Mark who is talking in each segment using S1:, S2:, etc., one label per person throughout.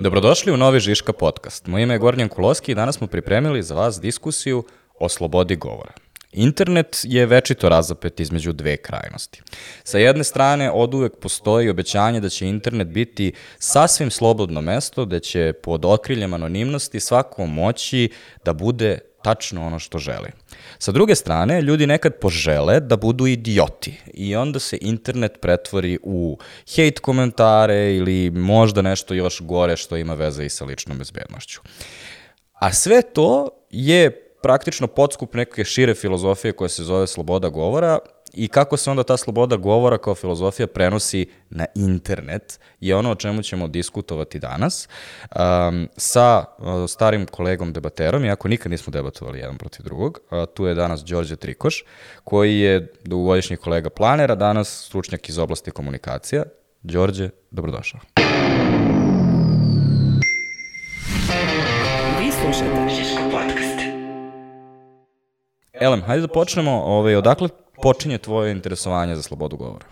S1: Dobrodošli u novi Žiška podcast. Moje ime je Gornjan Kuloski i danas smo pripremili za vas diskusiju o slobodi govora. Internet je večito razapet između dve krajnosti. Sa jedne strane, od uvek postoji obećanje da će internet biti sasvim slobodno mesto, da će pod okriljem anonimnosti svako moći da bude tačno ono što želi. Sa druge strane, ljudi nekad požele da budu idioti i onda se internet pretvori u hate komentare ili možda nešto još gore što ima veze i sa ličnom bezbednošću. A sve to je praktično podskup neke šire filozofije koja se zove sloboda govora i kako se onda ta sloboda govora kao filozofija prenosi na internet je ono o čemu ćemo diskutovati danas um, sa uh, starim kolegom debaterom, iako nikad nismo debatovali jedan protiv drugog. Uh, tu je danas Đorđe Trikoš, koji je dugogodišnji kolega planera, danas stručnjak iz oblasti komunikacija. Đorđe, dobrodošao.
S2: Vi slušate Žiško podcast.
S1: Elem, hajde da počnemo. Ovaj, odakle počinje tvoje interesovanje za slobodu govora?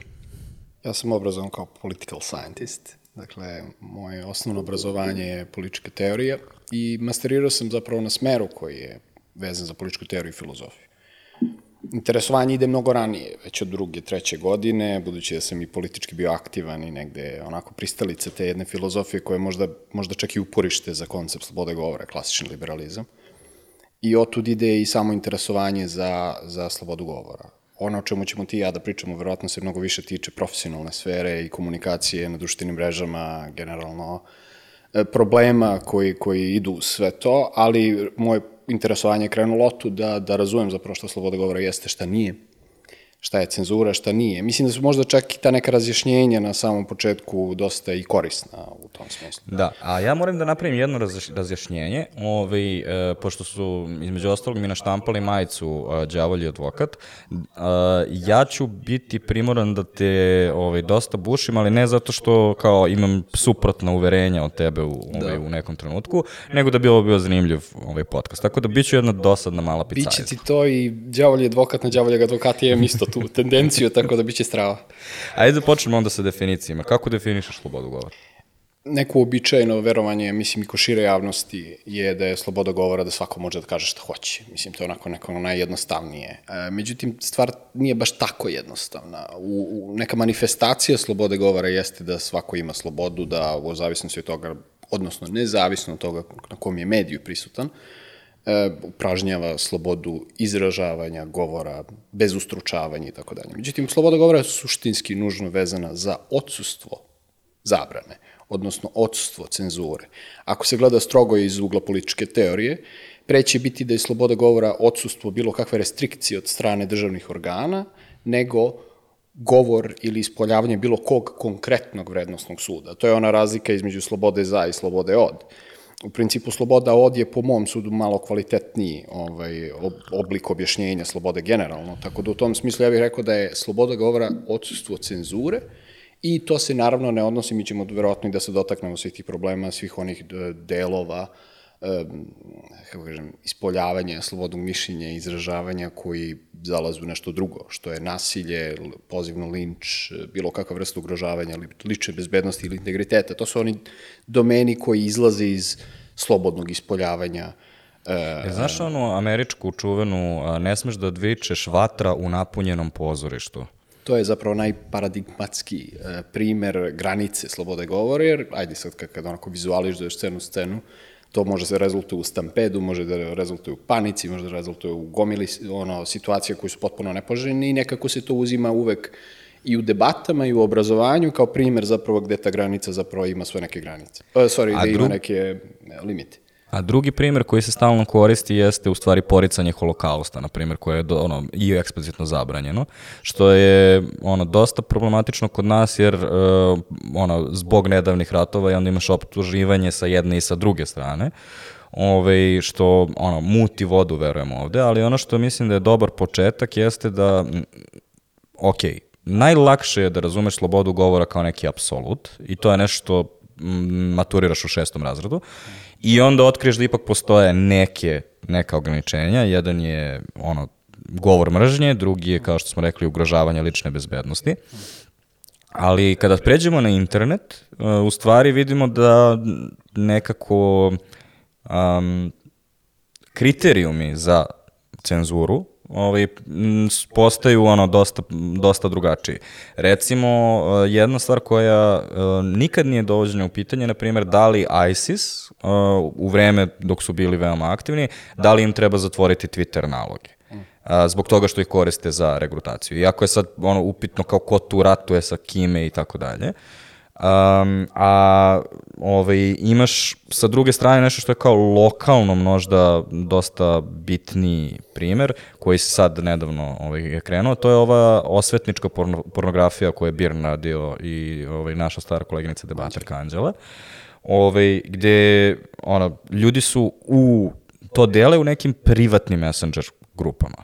S3: Ja sam obrazovan kao political scientist, dakle, moje osnovno obrazovanje je politička teorija i masterirao sam zapravo na smeru koji je vezan za političku teoriju i filozofiju. Interesovanje ide mnogo ranije, već od druge, treće godine, budući da sam i politički bio aktivan i negde onako pristalica te jedne filozofije koja je možda, možda čak i uporište za koncept slobode govora, klasični liberalizam. I otud ide i samo interesovanje za, za slobodu govora ono o čemu ćemo ti i ja da pričamo, verovatno se mnogo više tiče profesionalne sfere i komunikacije na društvenim mrežama, generalno e, problema koji, koji idu sve to, ali moje interesovanje je krenulo tu da, da razumem zapravo šta sloboda govora jeste, šta nije šta je cenzura, šta nije. Mislim da su možda čak i ta neka razjašnjenja na samom početku dosta i korisna u tom smislu.
S1: Da, a ja moram da napravim jedno razjašnjenje, ovaj, e, pošto su između ostalog mi naštampali majicu e, Đavolji advokat, e, ja ću biti primoran da te ovaj, dosta bušim, ali ne zato što kao imam suprotna uverenja od tebe u, ovaj, da. u nekom trenutku, nego da bi ovo bio zanimljiv ovaj podcast. Tako da bit ću jedna dosadna mala picaja.
S3: Biće ti to i Đavolji advokat na Đavoljeg advokata je isto tu tendenciju, tako da biće strava.
S1: Ajde da počnemo onda sa definicijama. Kako definišeš slobodu govora?
S3: Neko običajno verovanje, mislim, i ko šire javnosti je da je sloboda govora da svako može da kaže šta hoće. Mislim, to je onako neko najjednostavnije. E, međutim, stvar nije baš tako jednostavna. U, u, neka manifestacija slobode govora jeste da svako ima slobodu, da u zavisnosti od toga, odnosno nezavisno od toga na kom je mediju prisutan, e, upražnjava slobodu izražavanja, govora, bez ustručavanja i tako dalje. Međutim, sloboda govora je suštinski nužno vezana za odsustvo zabrane, odnosno odsustvo cenzure. Ako se gleda strogo iz ugla političke teorije, preće biti da je sloboda govora odsustvo bilo kakve restrikcije od strane državnih organa, nego govor ili ispoljavanje bilo kog konkretnog vrednostnog suda. To je ona razlika između slobode za i slobode od u principu sloboda od je po mom sudu malo kvalitetniji ovaj, oblik objašnjenja slobode generalno, tako da u tom smislu ja bih rekao da je sloboda govora odsustvo cenzure i to se naravno ne odnosi, mi ćemo verovatno i da se dotaknemo svih tih problema, svih onih delova kako kažem, ispoljavanja slobodnog mišljenja i izražavanja koji zalazu nešto drugo, što je nasilje, pozivno linč, bilo kakva vrsta ugrožavanja lične bezbednosti ili integriteta. To su oni domeni koji izlaze iz slobodnog ispoljavanja
S1: E, znaš onu američku čuvenu, ne smeš da odvičeš vatra u napunjenom pozorištu?
S3: To je zapravo najparadigmatski e, primer granice slobode govora, jer ajde sad kad onako vizualizuješ scenu scenu, to može da se rezultuje u stampedu, može da rezultuje u panici, može da rezultuje u gomili ono, situacija koji su potpuno nepoželjni i nekako se to uzima uvek i u debatama i u obrazovanju kao primer zapravo gde ta granica zapravo ima svoje neke granice. Uh, sorry, A ima neke limite.
S1: A drugi primer koji se stalno koristi jeste u stvari poricanje holokausta, na primjer, koje je ono, i eksplicitno zabranjeno, što je ono, dosta problematično kod nas jer uh, ono, zbog nedavnih ratova i onda imaš optuživanje sa jedne i sa druge strane ove, što ono, muti vodu, verujem ovde, ali ono što mislim da je dobar početak jeste da, ok, najlakše je da razumeš slobodu govora kao neki apsolut i to je nešto maturiraš u šestom razredu i onda otkriješ da ipak postoje neke, neka ograničenja. Jedan je ono, govor mržnje, drugi je, kao što smo rekli, ugrožavanje lične bezbednosti. Ali kada pređemo na internet, uh, u stvari vidimo da nekako um, kriterijumi za cenzuru ovaj, postaju ono dosta, dosta drugačiji. Recimo, uh, jedna stvar koja uh, nikad nije dovođena u pitanje, na primjer, da li ISIS uh, u vreme dok su bili veoma aktivni, da li im treba zatvoriti Twitter naloge a, zbog toga što ih koriste za regrutaciju. Iako je sad ono upitno kao ko tu ratuje sa kime i tako dalje. Um, a ovaj, imaš sa druge strane nešto što je kao lokalno možda dosta bitni primer koji se sad nedavno ovaj, je krenuo, to je ova osvetnička porno, pornografija koju je Birn radio i ovaj, naša stara koleginica debaterka Anđela, ovaj, gde ona, ljudi su u to dele u nekim privatnim messenger grupama.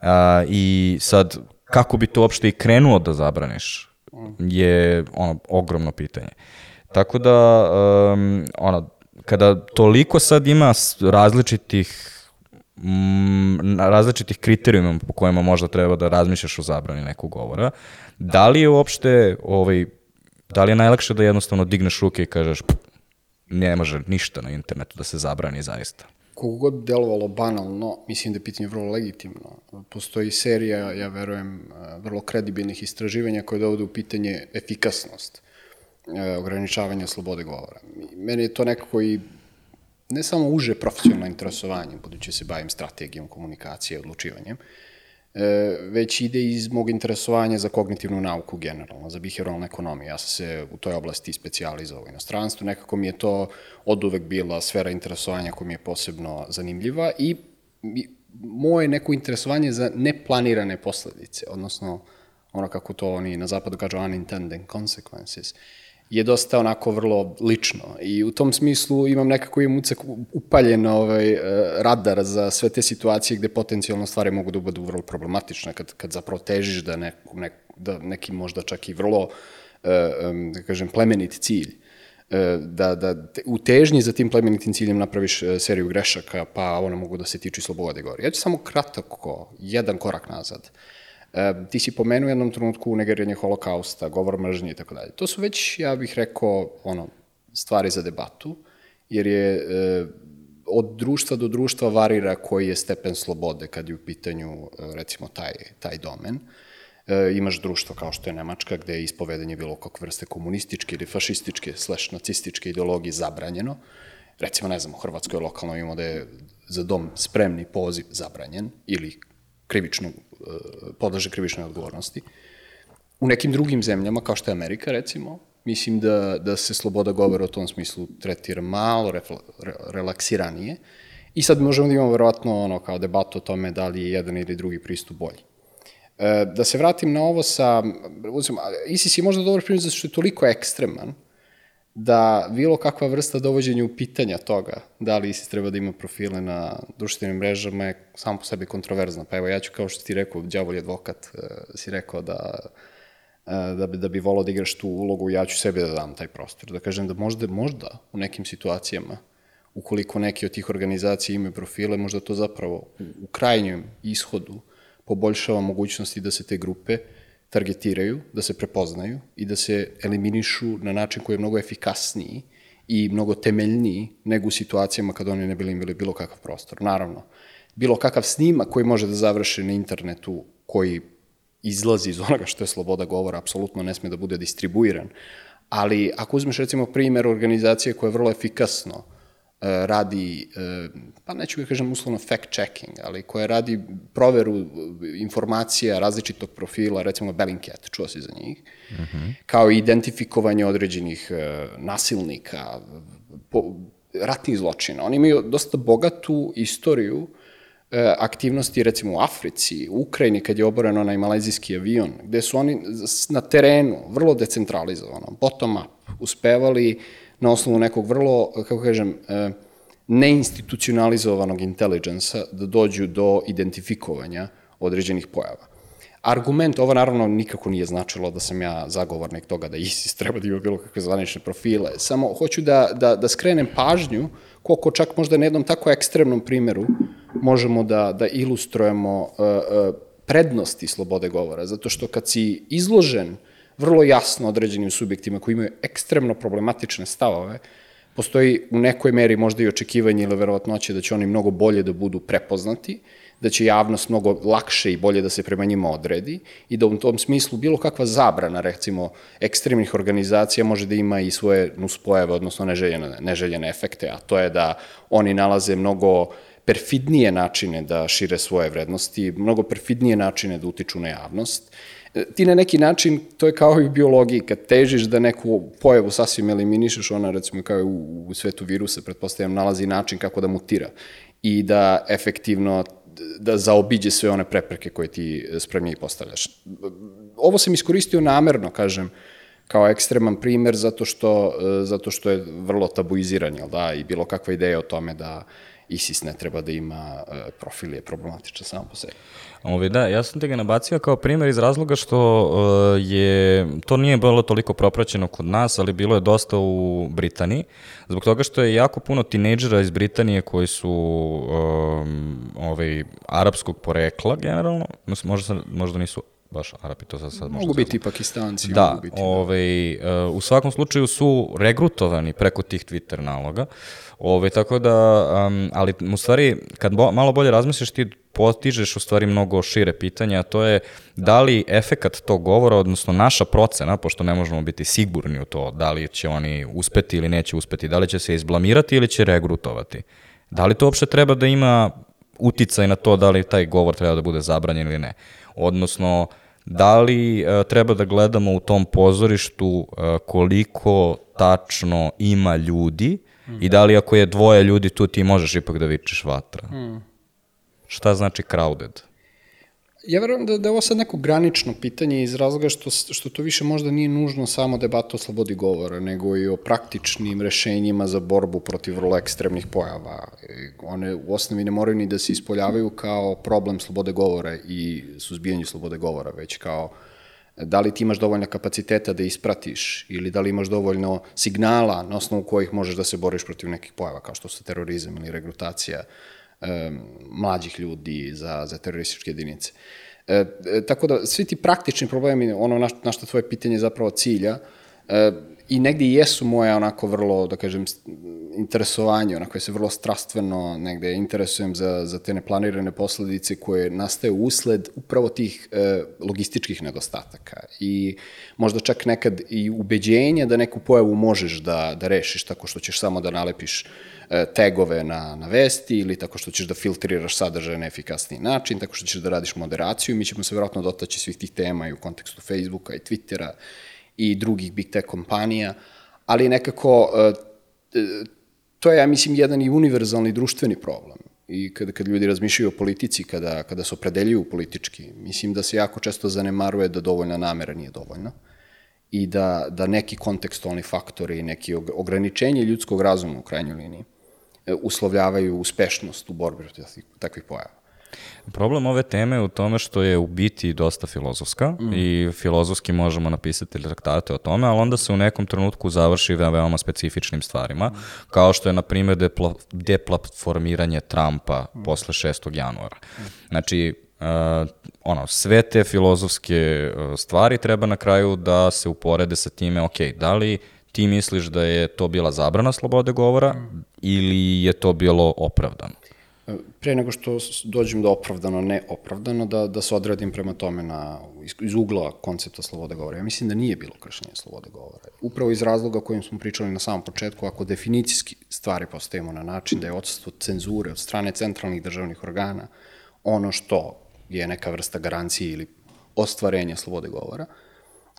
S1: A, I sad, kako bi to uopšte i krenuo da zabraniš, je ono, ogromno pitanje. Tako da, um, ono, kada toliko sad ima različitih na- različitih kriterijuma po kojima možda treba da razmišljaš o zabrani nekog govora, da li je uopšte, ovaj, da li je najlakše da jednostavno digneš ruke i kažeš "Pff, ne može ništa na internetu da se zabrani zaista?
S3: Koliko god delovalo banalno, mislim da je pitanje vrlo legitimno. Postoji serija, ja verujem, eh, vrlo kredibilnih istraživanja koje dovode u pitanje efikasnost eh, ograničavanja slobode govora. Meni je to nekako i ne samo uže profesionalno interesovanje, budući se bavim strategijom komunikacije i odlučivanjem, e, već ide iz mog interesovanja za kognitivnu nauku generalno, za behavioralnu ekonomiju. Ja sam se u toj oblasti specijalizovao u inostranstvu, nekako mi je to od uvek bila sfera interesovanja koja mi je posebno zanimljiva i moje neko interesovanje za neplanirane posledice, odnosno ono kako to oni na zapadu kažu unintended consequences, je dosta onako vrlo lično i u tom smislu imam nekako imam ucek upaljen ovaj, eh, radar za sve te situacije gde potencijalno stvari mogu da budu vrlo problematične kad, kad zapravo težiš da, ne, ne, da neki možda čak i vrlo eh, da kažem plemenit cilj eh, da, da te, u težnji za tim plemenitim ciljem napraviš seriju grešaka, pa one mogu da se tiču i slobode govora. Ja ću samo kratko, jedan korak nazad. E, ti si pomenuo u jednom trenutku negiranje holokausta, govor mržnje i tako dalje. To su već, ja bih rekao, ono, stvari za debatu, jer je e, od društva do društva varira koji je stepen slobode kad je u pitanju, e, recimo, taj, taj domen. E, imaš društvo kao što je Nemačka, gde je ispovedanje bilo kakve vrste komunističke ili fašističke slash nacističke ideologije zabranjeno. Recimo, ne znam, u Hrvatskoj lokalno imamo da je za dom spremni poziv zabranjen ili krivično, e, podleže krivičnoj odgovornosti. U nekim drugim zemljama, kao što je Amerika, recimo, mislim da, da se sloboda govora u tom smislu tretira malo refla, re, relaksiranije. I sad možemo da imamo verovatno ono, kao debatu o tome da li je jedan ili drugi pristup bolji. E, da se vratim na ovo sa, uzim, ISIS je možda dobar primjer zato što je toliko ekstreman, da bilo kakva vrsta dovođenja u pitanja toga da li ISIS treba da ima profile na društvenim mrežama je samo po sebi kontroverzna. Pa evo ja ću kao što ti rekao, đavolji advokat, e, si rekao da e, da bi, da bi volao da igraš tu ulogu, ja ću sebi da dam taj prostor. Da kažem da možda, možda u nekim situacijama, ukoliko neki od tih organizacija imaju profile, možda to zapravo u, u krajnjem ishodu poboljšava mogućnosti da se te grupe targetiraju, da se prepoznaju i da se eliminišu na način koji je mnogo efikasniji i mnogo temeljniji nego u situacijama kada oni ne bili imali bilo kakav prostor. Naravno, bilo kakav snimak koji može da završi na internetu koji izlazi iz onoga što je sloboda govora, apsolutno ne sme da bude distribuiran. Ali ako uzmeš recimo primer organizacije koja je vrlo efikasno radi, e, pa neću ga kažem uslovno fact-checking, ali koja radi proveru e, informacija različitog profila, recimo Bellingcat, čuo si za njih, mm -hmm. kao identifikovanje određenih e, nasilnika, po, ratnih zločina. Oni imaju dosta bogatu istoriju e, aktivnosti recimo u Africi, u Ukrajini kad je oboren onaj malezijski avion, gde su oni na terenu, vrlo decentralizovano, bottom up, uspevali na osnovu nekog vrlo, kako kažem, e, neinstitucionalizovanog inteligensa da dođu do identifikovanja određenih pojava. Argument, ovo naravno nikako nije značilo da sam ja zagovornik toga da ISIS treba da ima bilo kakve zvanične profile, samo hoću da, da, da skrenem pažnju koliko čak možda na jednom tako ekstremnom primeru možemo da, da ilustrujemo uh, uh, prednosti slobode govora, zato što kad si izložen vrlo jasno određenim subjektima koji imaju ekstremno problematične stavove, postoji u nekoj meri možda i očekivanje ili verovatnoće da će oni mnogo bolje da budu prepoznati, da će javnost mnogo lakše i bolje da se prema njima odredi i da u tom smislu bilo kakva zabrana, recimo, ekstremnih organizacija može da ima i svoje nuspojave, odnosno neželjene, neželjene efekte, a to je da oni nalaze mnogo perfidnije načine da šire svoje vrednosti, mnogo perfidnije načine da utiču na javnost. Ti na neki način, to je kao i u biologiji, kad težiš da neku pojavu sasvim eliminišeš, ona recimo kao i u, u svetu virusa, pretpostavljam, nalazi način kako da mutira i da efektivno da zaobiđe sve one prepreke koje ti sprem njih postavljaš. Ovo sam iskoristio namerno, kažem, kao ekstreman primer zato što, zato što je vrlo tabuiziran, jel da, i bilo kakva ideja o tome da ISIS ne treba da ima profil je samo po sebi.
S1: Ovi, da, ja sam te ga nabacio kao primjer iz razloga što uh, je, to nije bilo toliko propraćeno kod nas, ali bilo je dosta u Britaniji, zbog toga što je jako puno tinejdžera iz Britanije koji su um, ovaj, arapskog porekla generalno, možda, možda nisu baš Arapi, to sad, sad
S3: Mogu biti i Pakistanci,
S1: da,
S3: mogu biti.
S1: Ovaj, uh, u svakom slučaju su regrutovani preko tih Twitter naloga, ovaj, tako da, um, ali u stvari, kad bo, malo bolje razmisliš, ti postižeš u stvari mnogo šire pitanja, a to je da li efekat tog govora, odnosno naša procena, pošto ne možemo biti sigurni u to da li će oni uspeti ili neće uspeti, da li će se izblamirati ili će regrutovati. Da li to uopšte treba da ima uticaj na to da li taj govor treba da bude zabranjen ili ne. Odnosno, da li uh, treba da gledamo u tom pozorištu uh, koliko tačno ima ljudi mm. i da li ako je dvoje ljudi tu ti možeš ipak da vičeš vatra. Mm. Šta znači crowded?
S3: Ja verujem da, da je ovo sad neko granično pitanje iz razloga što, što to više možda nije nužno samo debata o slobodi govora, nego i o praktičnim rešenjima za borbu protiv vrlo ekstremnih pojava. One u osnovi ne moraju ni da se ispoljavaju kao problem slobode govora i suzbijanju slobode govora, već kao da li ti imaš dovoljno kapaciteta da ispratiš ili da li imaš dovoljno signala na osnovu kojih možeš da se boriš protiv nekih pojava, kao što su terorizam ili regrutacija um, mlađih ljudi za, za terorističke jedinice. E, e, tako da, svi ti praktični problemi, ono na, na što tvoje pitanje zapravo cilja, e, i negde jesu moje onako vrlo, da kažem, interesovanje, onako je se vrlo strastveno negde interesujem za, za te neplanirane posledice koje nastaje usled upravo tih e, logističkih nedostataka i možda čak nekad i ubeđenje da neku pojavu možeš da, da rešiš tako što ćeš samo da nalepiš e, tegove na, na vesti ili tako što ćeš da filtriraš sadržaj na efikasniji način, tako što ćeš da radiš moderaciju. Mi ćemo se vjerojatno dotaći svih tih tema i u kontekstu Facebooka i Twittera i drugih big tech kompanija, ali nekako e, to je, ja mislim, jedan i univerzalni društveni problem. I kada, kada ljudi razmišljaju o politici, kada, kada se opredeljuju politički, mislim da se jako često zanemaruje da dovoljna namera nije dovoljna i da, da neki kontekstualni faktori, neki ograničenje ljudskog razuma u krajnjoj liniji e, uslovljavaju uspešnost u borbi protiv takvih pojava.
S1: Problem ove teme je u tome što je u biti dosta filozofska mm. i filozofski možemo napisati traktate o tome, ali onda se u nekom trenutku završi veoma specifičnim stvarima, mm. kao što je, na primjer, depla deplatformiranje Trumpa mm. posle 6. januara. Mm. Znači, uh, ono, sve te filozofske uh, stvari treba na kraju da se uporede sa time, ok, da li ti misliš da je to bila zabrana slobode govora mm. ili je to bilo opravdano?
S3: Pre nego što dođem do opravdano, ne opravdano, da, da se odredim prema tome na, iz, iz ugla koncepta slobode govora. Ja mislim da nije bilo kršenje slobode govora. Upravo iz razloga kojim smo pričali na samom početku, ako definicijski stvari postavimo na način da je odsustvo cenzure od strane centralnih državnih organa ono što je neka vrsta garancije ili ostvarenja slobode govora,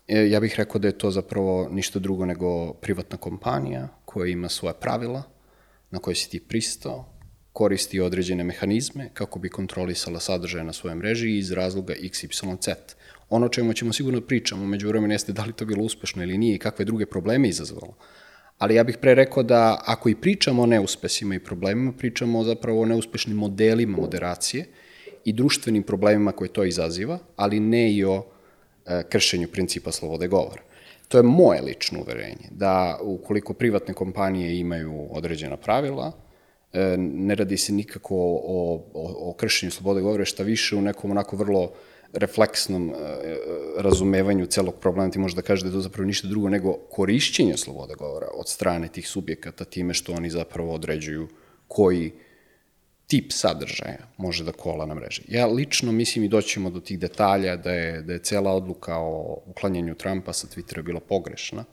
S3: e, ja bih rekao da je to zapravo ništa drugo nego privatna kompanija koja ima svoje pravila na koje si ti pristao, koristi određene mehanizme kako bi kontrolisala sadržaje na svojoj mreži iz razloga XYZ. Ono čemu ćemo sigurno pričamo, među vremenu jeste da li to bilo uspešno ili nije i kakve druge probleme izazvalo. Ali ja bih pre rekao da ako i pričamo o neuspesima i problemima, pričamo zapravo o neuspešnim modelima moderacije i društvenim problemima koje to izaziva, ali ne i o e, kršenju principa slobode govora. To je moje lično uverenje, da ukoliko privatne kompanije imaju određena pravila, ne radi se nikako o, o, o kršenju slobode govore, šta više u nekom onako vrlo refleksnom e, razumevanju celog problema ti može da kaže da je to zapravo ništa drugo nego korišćenje slobode govora od strane tih subjekata time što oni zapravo određuju koji tip sadržaja može da kola na mreži. Ja lično mislim i doćemo do tih detalja da je, da je cela odluka o uklanjanju Trumpa sa Twittera bila pogrešna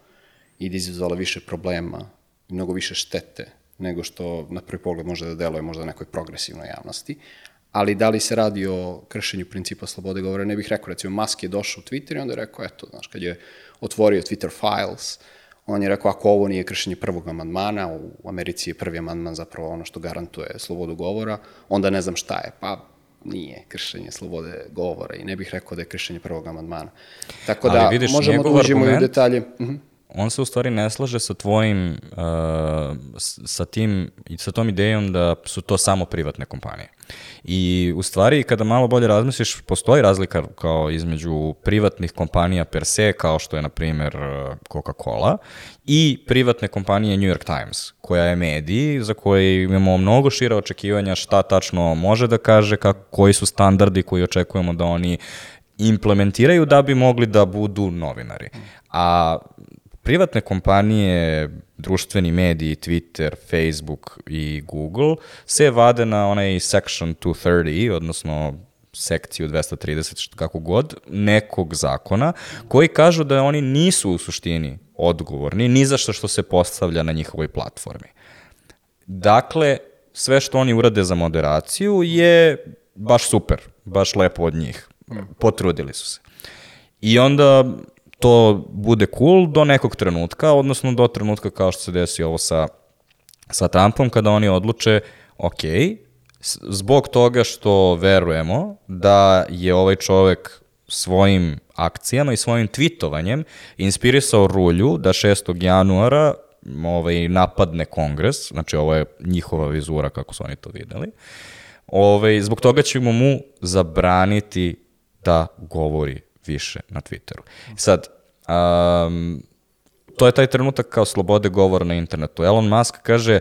S3: i da izazvala više problema i mnogo više štete nego što na prvi pogled može da deluje možda nekoj progresivnoj javnosti. Ali da li se radi o kršenju principa slobode govora, ne bih rekao, recimo Musk je došao u Twitter i onda je rekao, eto, znaš, kad je otvorio Twitter files, on je rekao, ako ovo nije kršenje prvog amandmana, u Americi je prvi amandman zapravo ono što garantuje slobodu govora, onda ne znam šta je. Pa nije kršenje slobode govora i ne bih rekao da je kršenje prvog amandmana. Tako da možemo da uđemo i u detalje. Mhm.
S1: On se u stvari ne slaže sa tvojim, uh, sa tim, sa tom idejom da su to samo privatne kompanije. I u stvari, kada malo bolje razmisliš, postoji razlika kao između privatnih kompanija per se, kao što je, na primjer, uh, Coca-Cola, i privatne kompanije New York Times, koja je medij za koje imamo mnogo šira očekivanja šta tačno može da kaže, kako, koji su standardi koji očekujemo da oni implementiraju da bi mogli da budu novinari. A privatne kompanije, društveni mediji, Twitter, Facebook i Google se vade na onaj section 230, odnosno sekciju 230, što kako god, nekog zakona, koji kažu da oni nisu u suštini odgovorni ni za što što se postavlja na njihovoj platformi. Dakle, sve što oni urade za moderaciju je baš super, baš lepo od njih. Potrudili su se. I onda to bude cool do nekog trenutka, odnosno do trenutka kao što se desi ovo sa, sa Trumpom, kada oni odluče, ok, zbog toga što verujemo da je ovaj čovek svojim akcijama i svojim tweetovanjem inspirisao rulju da 6. januara ovaj, napadne kongres, znači ovo je njihova vizura kako su oni to videli, ovaj, zbog toga ćemo mu zabraniti da govori više na Twitteru. Sad, um, to je taj trenutak kao slobode govora na internetu. Elon Musk kaže,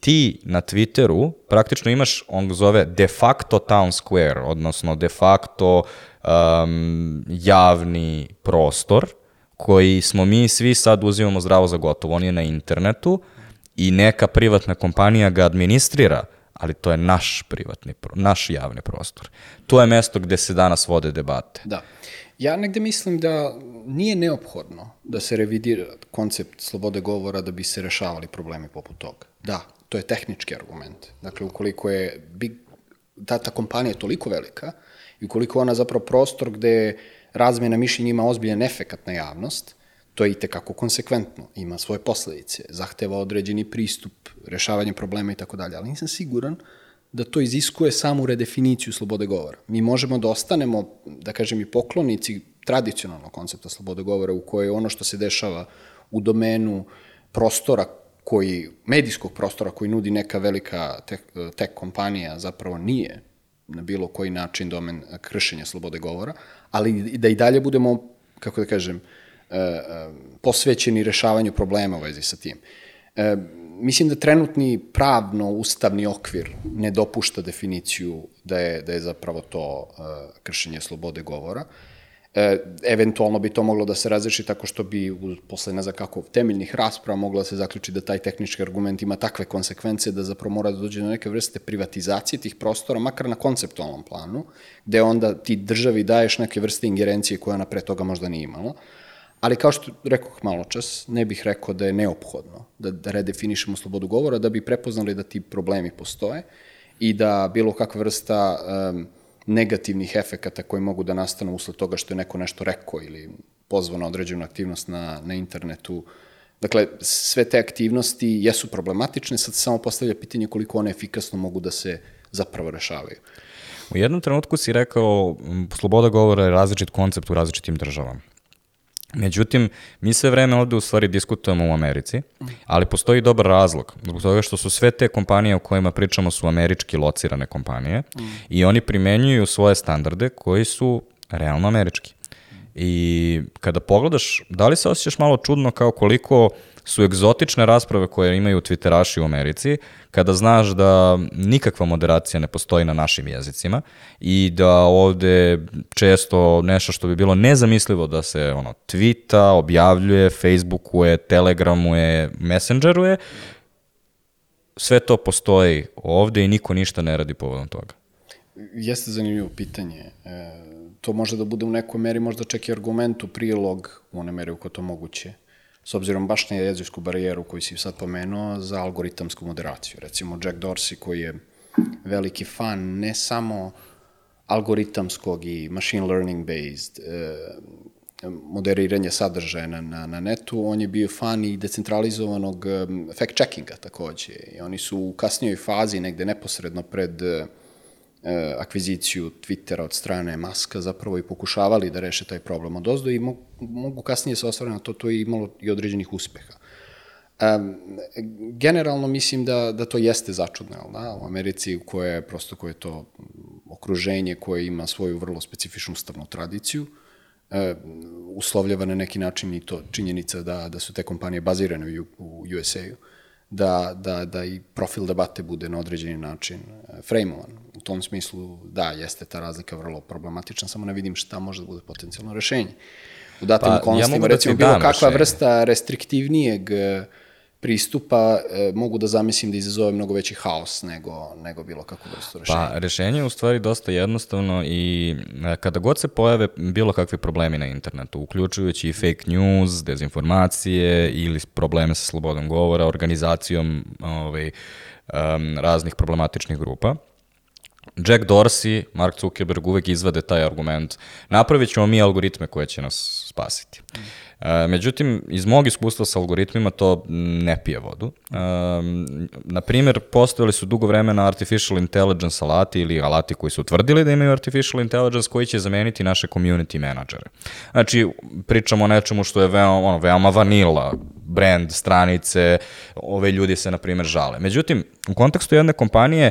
S1: ti na Twitteru praktično imaš, on ga zove de facto town square, odnosno de facto um, javni prostor koji smo mi svi sad uzimamo zdravo za gotovo. On je na internetu i neka privatna kompanija ga administrira, ali to je naš privatni, naš javni prostor. To je mesto gde se danas vode debate.
S3: Da. Ja negde mislim da nije neophodno da se revidira koncept slobode govora da bi se rešavali problemi poput toga. Da, to je tehnički argument. Dakle, ukoliko je big, ta, ta kompanija toliko velika i ukoliko ona zapravo prostor gde razmjena mišljenja ima ozbiljan efekat na javnost, to je i tekako konsekventno, ima svoje posledice, zahteva određeni pristup, rešavanje problema i tako dalje, ali nisam siguran da to iziskuje samu redefiniciju slobode govora. Mi možemo da ostanemo, da kažem, i poklonici tradicionalnog koncepta slobode govora u kojoj ono što se dešava u domenu prostora koji, medijskog prostora koji nudi neka velika tek, tek kompanija zapravo nije na bilo koji način domen kršenja slobode govora, ali da i dalje budemo, kako da kažem, e, posvećeni rešavanju problema u vezi sa tim. E, mislim da trenutni pravno ustavni okvir ne dopušta definiciju da je, da je zapravo to e, kršenje slobode govora. E, eventualno bi to moglo da se razreši tako što bi u, posle ne znam kako temeljnih rasprava moglo da se zaključi da taj tehnički argument ima takve konsekvence da zapravo mora da dođe do neke vrste privatizacije tih prostora, makar na konceptualnom planu, gde onda ti državi daješ neke vrste ingerencije koje ona pre toga možda nije imala. Ali kao što rekoh malo čas, ne bih rekao da je neophodno da, da redefinišemo slobodu govora, da bi prepoznali da ti problemi postoje i da bilo kakva vrsta um, negativnih efekata koji mogu da nastanu usled toga što je neko nešto rekao ili pozvao na određenu aktivnost na, na internetu. Dakle, sve te aktivnosti jesu problematične, sad samo postavlja pitanje koliko one efikasno mogu da se zapravo rešavaju.
S1: U jednom trenutku si rekao, sloboda govora je različit koncept u različitim državama. Međutim, mi sve vreme ovde u stvari diskutujemo u Americi, ali postoji dobar razlog, zbog toga što su sve te kompanije o kojima pričamo su američki locirane kompanije i oni primenjuju svoje standarde koji su realno američki. I kada pogledaš, da li se osjećaš malo čudno kao koliko su egzotične rasprave koje imaju Twitteraši u Americi, kada znaš da nikakva moderacija ne postoji na našim jezicima i da ovde često nešto što bi bilo nezamislivo da se ono twita, objavljuje, Facebookuje, Telegramuje, Messengeruje, sve to postoji ovde i niko ništa ne radi povodom toga.
S3: Jeste zanimljivo pitanje. E, to može da bude u nekoj meri možda čak i argument u prilog u one meri u koje to moguće. S obzirom baš na jezičku barijeru koju si sad pomenuo za algoritamsku moderaciju. Recimo Jack Dorsey koji je veliki fan ne samo algoritamskog i machine learning based e, moderiranja sadržaja na, na, na netu, on je bio fan i decentralizovanog um, fact-checkinga takođe. I oni su u kasnijoj fazi, negde neposredno pred uh, akviziciju Twittera od strane Maska zapravo i pokušavali da reše taj problem od ozdo i mogu, kasnije se ostvariti na to, to je imalo i određenih uspeha. Um, generalno mislim da, da to jeste začudno, da? u Americi koja je prosto koje je to okruženje koje ima svoju vrlo specifičnu ustavnu tradiciju, e, uslovljava na neki način i to činjenica da, da su te kompanije bazirane u, u USA-u, da, da, da i profil debate bude na određeni način e, frejmovan. U tom smislu, da, jeste ta razlika vrlo problematična, samo ne vidim šta može da bude potencijalno rešenje. U datim pa, okolnostima, ja da recimo, bilo kakva rešenje. vrsta restriktivnijeg uh, pristupa e, mogu da zamislim da izazove mnogo veći haos nego, nego bilo kako vrstu rešenja.
S1: Pa, rešenje je u stvari dosta jednostavno i e, kada god se pojave bilo kakvi problemi na internetu, uključujući i fake news, dezinformacije ili probleme sa slobodom govora, organizacijom ovaj, um, raznih problematičnih grupa, Jack Dorsey, Mark Zuckerberg uvek izvade taj argument. Napravit ćemo mi algoritme koje će nas spasiti. Mm. Međutim, iz mog iskustva sa algoritmima to ne pije vodu. E, na primjer, postojali su dugo vremena artificial intelligence alati ili alati koji su utvrdili da imaju artificial intelligence koji će zameniti naše community menadžere. Znači, pričamo o nečemu što je veoma, ono, veoma vanila, brand, stranice, ove ljudi se, na primjer, žale. Međutim, u kontekstu jedne kompanije,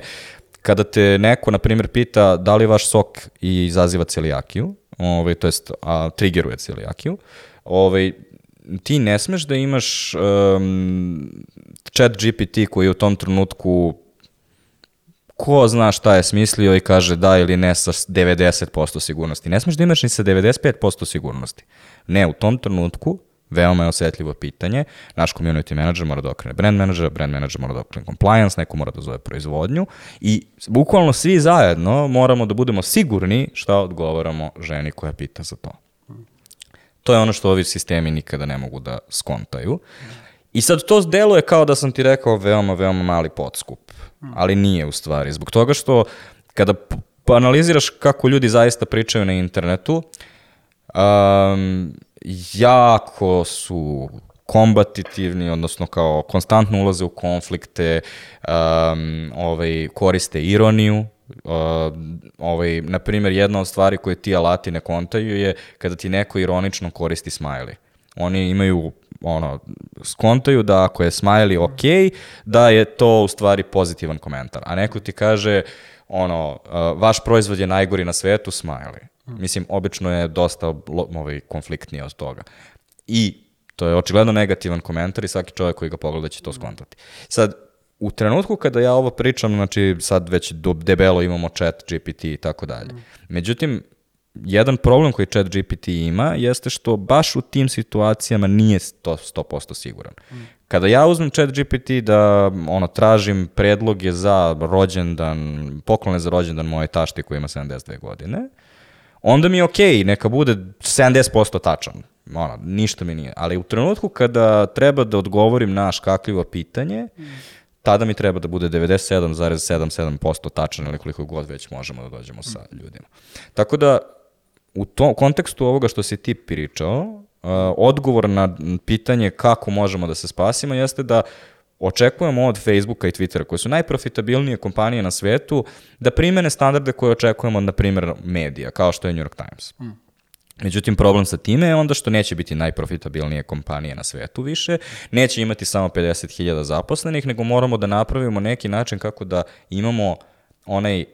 S1: kada te neko, na primjer, pita da li vaš sok izaziva celijakiju, ovaj, to jest a, triggeruje celijakiju, ovaj, ti ne smeš da imaš um, chat GPT koji je u tom trenutku ko zna šta je smislio i kaže da ili ne sa 90% sigurnosti. Ne smeš da imaš ni sa 95% sigurnosti. Ne, u tom trenutku veoma je osetljivo pitanje. Naš community manager mora da okrene brand manager, brand manager mora da okrene compliance, neko mora da zove proizvodnju i bukvalno svi zajedno moramo da budemo sigurni šta odgovaramo ženi koja pita za to. To je ono što ovi sistemi nikada ne mogu da skontaju. I sad to deluje kao da sam ti rekao veoma, veoma mali podskup, ali nije u stvari. Zbog toga što kada analiziraš kako ljudi zaista pričaju na internetu, um, jako su kombatitivni, odnosno kao konstantno ulaze u konflikte, um, ovaj, koriste ironiju, Uh, ovaj, na primjer, jedna od stvari koje ti alati ne kontaju je kada ti neko ironično koristi smiley. Oni imaju, ono, skontaju da ako je smiley ok, da je to u stvari pozitivan komentar. A neko ti kaže, ono, uh, vaš proizvod je najgori na svetu, smiley. Mislim, obično je dosta ovaj, konfliktnije od toga. I to je očigledno negativan komentar i svaki čovjek koji ga pogleda će to skontati. Sad, u trenutku kada ja ovo pričam, znači sad već debelo imamo chat GPT i tako dalje. Međutim, jedan problem koji chat GPT ima jeste što baš u tim situacijama nije to 100% siguran. Kada ja uzmem chat GPT da ono, tražim predloge za rođendan, poklone za rođendan moje tašti koji ima 72 godine, onda mi je okej, okay, neka bude 70% tačan. Ono, ništa mi nije. Ali u trenutku kada treba da odgovorim na škakljivo pitanje, mm tada mi treba da bude 97,77% tačan ili koliko god već možemo da dođemo sa ljudima. Tako da, u tom kontekstu ovoga što si ti pričao, odgovor na pitanje kako možemo da se spasimo jeste da očekujemo od Facebooka i Twittera, koje su najprofitabilnije kompanije na svetu, da primene standarde koje očekujemo od, na primjer, medija, kao što je New York Times. Mm. Međutim, problem sa time je onda što neće biti najprofitabilnije kompanije na svetu više, neće imati samo 50.000 zaposlenih, nego moramo da napravimo neki način kako da imamo onaj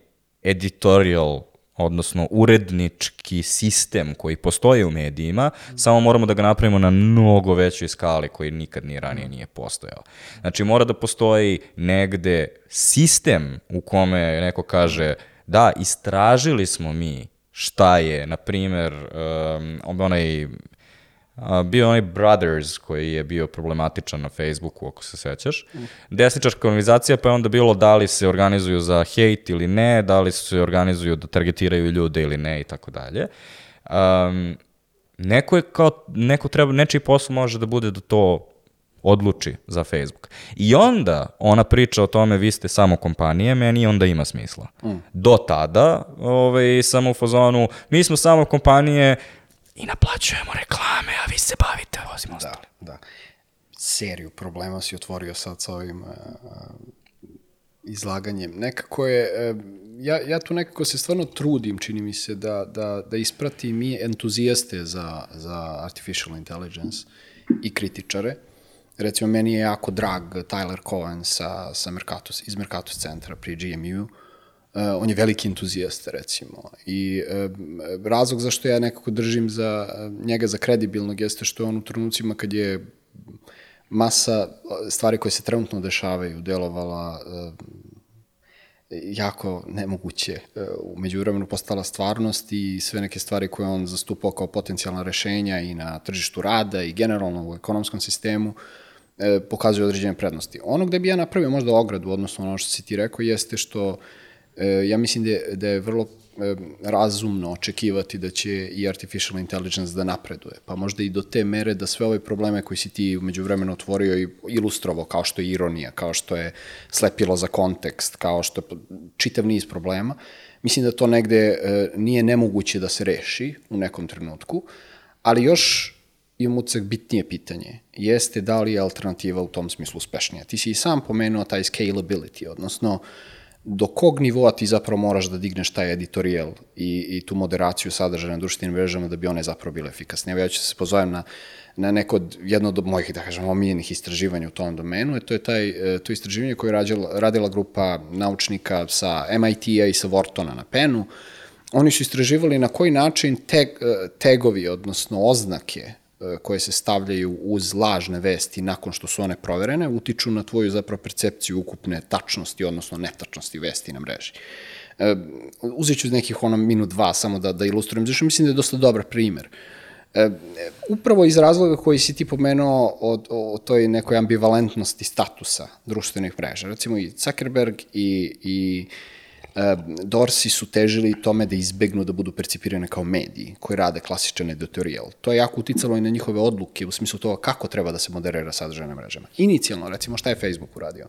S1: editorial odnosno urednički sistem koji postoji u medijima, samo moramo da ga napravimo na mnogo većoj skali koji nikad ni ranije nije postojao. Znači mora da postoji negde sistem u kome neko kaže da, istražili smo mi šta je, na primer, um, onaj bio onaj Brothers koji je bio problematičan na Facebooku, ako se sećaš. Desničarska organizacija, pa je onda bilo da li se organizuju za hejt ili ne, da li se organizuju da targetiraju ljude ili ne i tako dalje. Um, neko je kao, neko treba, nečiji posao može da bude da to odluči za Facebook. I onda ona priča o tome vi ste samo kompanije, meni onda ima smisla. Mm. Do tada, ovaj, samo u fazonu, mi smo samo kompanije, i naplaćujemo reklame, a vi se bavite ovim
S3: Da, da. Seriju problema si otvorio sad sa ovim uh, izlaganjem. Nekako je, uh, ja, ja tu nekako se stvarno trudim, čini mi se, da, da, da ispratim mi entuzijaste za, za artificial intelligence i kritičare. Recimo, meni je jako drag Tyler Cohen sa, sa Mercatus, iz Mercatus centra pri GMU. Uh, Uh, on je veliki entuzijast, recimo. I uh, razlog zašto ja nekako držim za njega za kredibilnog jeste što je on u trenucima kad je masa stvari koje se trenutno dešavaju delovala uh, jako nemoguće. Umeđu vremenu postala stvarnost i sve neke stvari koje on zastupao kao potencijalna rešenja i na tržištu rada i generalno u ekonomskom sistemu pokazuju određene prednosti. Ono gde bi ja napravio možda ogradu, odnosno ono što si ti rekao, jeste što E, ja mislim da je, da je vrlo e, razumno očekivati da će i artificial intelligence da napreduje. Pa možda i do te mere da sve ove probleme koji si ti umeđu vremena otvorio i ilustrovao, kao što je ironija, kao što je slepilo za kontekst, kao što je čitav niz problema, mislim da to negde e, nije nemoguće da se reši u nekom trenutku, ali još imam ucek bitnije pitanje, jeste da li je alternativa u tom smislu uspešnija. Ti si i sam pomenuo taj scalability, odnosno do kog nivoa ti zapravo moraš da digneš taj editorial i, i tu moderaciju sadržaja na društvenim mrežama da bi one zapravo bile efikasne. Evo ja ću se pozovem na, na neko od, jedno od mojih, da kažem, omiljenih istraživanja u tom domenu, to je taj, e, to istraživanje koje je radila, radila grupa naučnika sa MIT-a i sa Vortona na Pennu. Oni su istraživali na koji način tag, e, tagovi, odnosno oznake koje se stavljaju uz lažne vesti nakon što su one proverene, utiču na tvoju zapravo percepciju ukupne tačnosti, odnosno netačnosti vesti na mreži. E, uzet ću nekih ono minut dva samo da, da ilustrujem, zašto mislim da je dosta dobar primer. E, upravo iz razloga koji si ti pomenuo o, o, o toj nekoj ambivalentnosti statusa društvenih mreža. Recimo i Zuckerberg i, i Dorsi su težili tome da izbegnu da budu percipirane kao mediji koji rade klasičan editorial. To je jako uticalo i na njihove odluke u smislu toga kako treba da se moderira sadržaj na mrežama. Inicijalno, recimo, šta je Facebook uradio?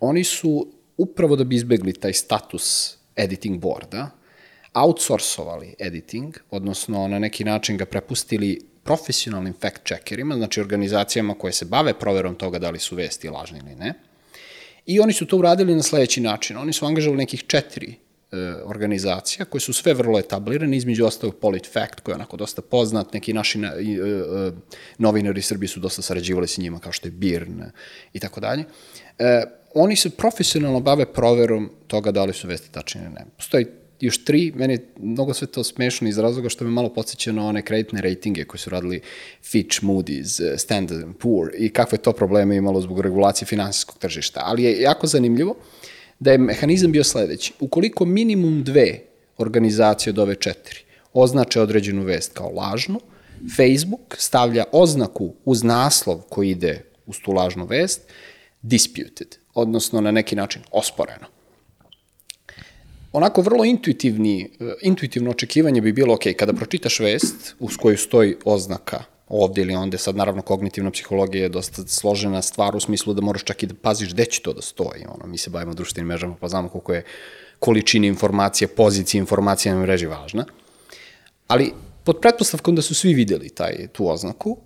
S3: Oni su upravo da bi izbegli taj status editing boarda, outsourcovali editing, odnosno na neki način ga prepustili profesionalnim fact-checkerima, znači organizacijama koje se bave proverom toga da li su vesti lažne ili ne, I oni su to uradili na sledeći način. Oni su angažovali nekih četiri e, organizacija koje su sve vrlo etablirane, između ostalog PolitFact koji je onako dosta poznat, neki naši na, e, e, novinari Srbije su dosta sarađivali sa njima kao što je Birn i tako dalje. E, oni se profesionalno bave proverom toga da li su vesti tačne ili ne. Postoji još tri, meni je mnogo sve to smešno iz razloga što me malo podsjeća na one kreditne rejtinge koje su radili Fitch, Moody's, eh, Standard Poor i kakve to probleme imalo zbog regulacije finansijskog tržišta. Ali je jako zanimljivo da je mehanizam bio sledeći. Ukoliko minimum dve organizacije od ove četiri označe određenu vest kao lažnu, Facebook stavlja oznaku uz naslov koji ide uz tu lažnu vest, disputed, odnosno na neki način osporeno onako vrlo intuitivni, eh, intuitivno očekivanje bi bilo, ok, kada pročitaš vest uz koju stoji oznaka ovde ili onde, sad naravno kognitivna psihologija je dosta složena stvar u smislu da moraš čak i da paziš gde će to da stoji. Ono, mi se bavimo društvenim mrežama pa znamo koliko je količina informacije, pozicija informacije na mreži važna. Ali pod pretpostavkom da su svi videli taj, tu oznaku,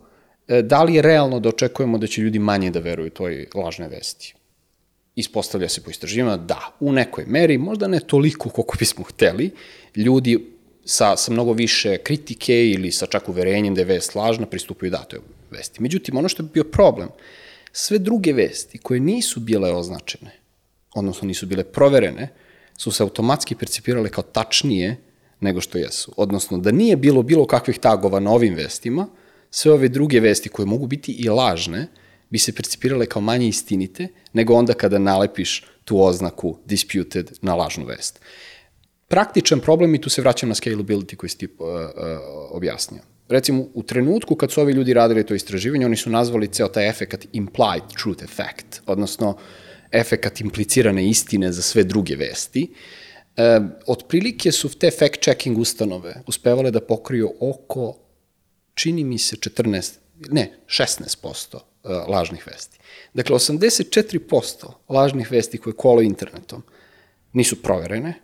S3: eh, da li je realno da očekujemo da će ljudi manje da veruju toj lažne vesti? Ispostavlja se po istraživanjima da, u nekoj meri, možda ne toliko koliko bismo hteli, ljudi sa, sa mnogo više kritike ili sa čak uverenjem da je vest lažna pristupaju datoj vesti. Međutim, ono što je bio problem, sve druge vesti koje nisu bile označene, odnosno nisu bile proverene, su se automatski percipirale kao tačnije nego što jesu. Odnosno, da nije bilo bilo kakvih tagova na ovim vestima, sve ove druge vesti koje mogu biti i lažne, bi se percipirale kao manje istinite nego onda kada nalepiš tu oznaku disputed na lažnu vest. Praktičan problem, i tu se vraćam na scalability koji si ti uh, uh, objasnio. Recimo, u trenutku kad su ovi ljudi radili to istraživanje, oni su nazvali ceo taj efekat implied truth effect, odnosno efekat implicirane istine za sve druge vesti. E, otprilike su te fact-checking ustanove uspevale da pokriju oko, čini mi se, 14, ne, 16% e, lažnih vesti. Dakle, 84% lažnih vesti koje kolo internetom nisu proverene,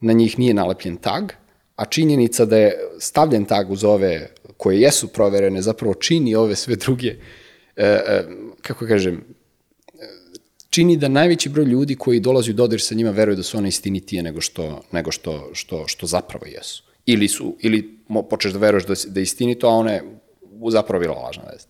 S3: na njih nije nalepljen tag, a činjenica da je stavljen tag uz ove koje jesu proverene zapravo čini ove sve druge, e, e, kako kažem, čini da najveći broj ljudi koji dolazi u dodir sa njima veruju da su one istinitije nego što, nego što, što, što zapravo jesu. Ili su, ili počeš da veruješ da, da je istinito, a one zapravo bila lažna vest.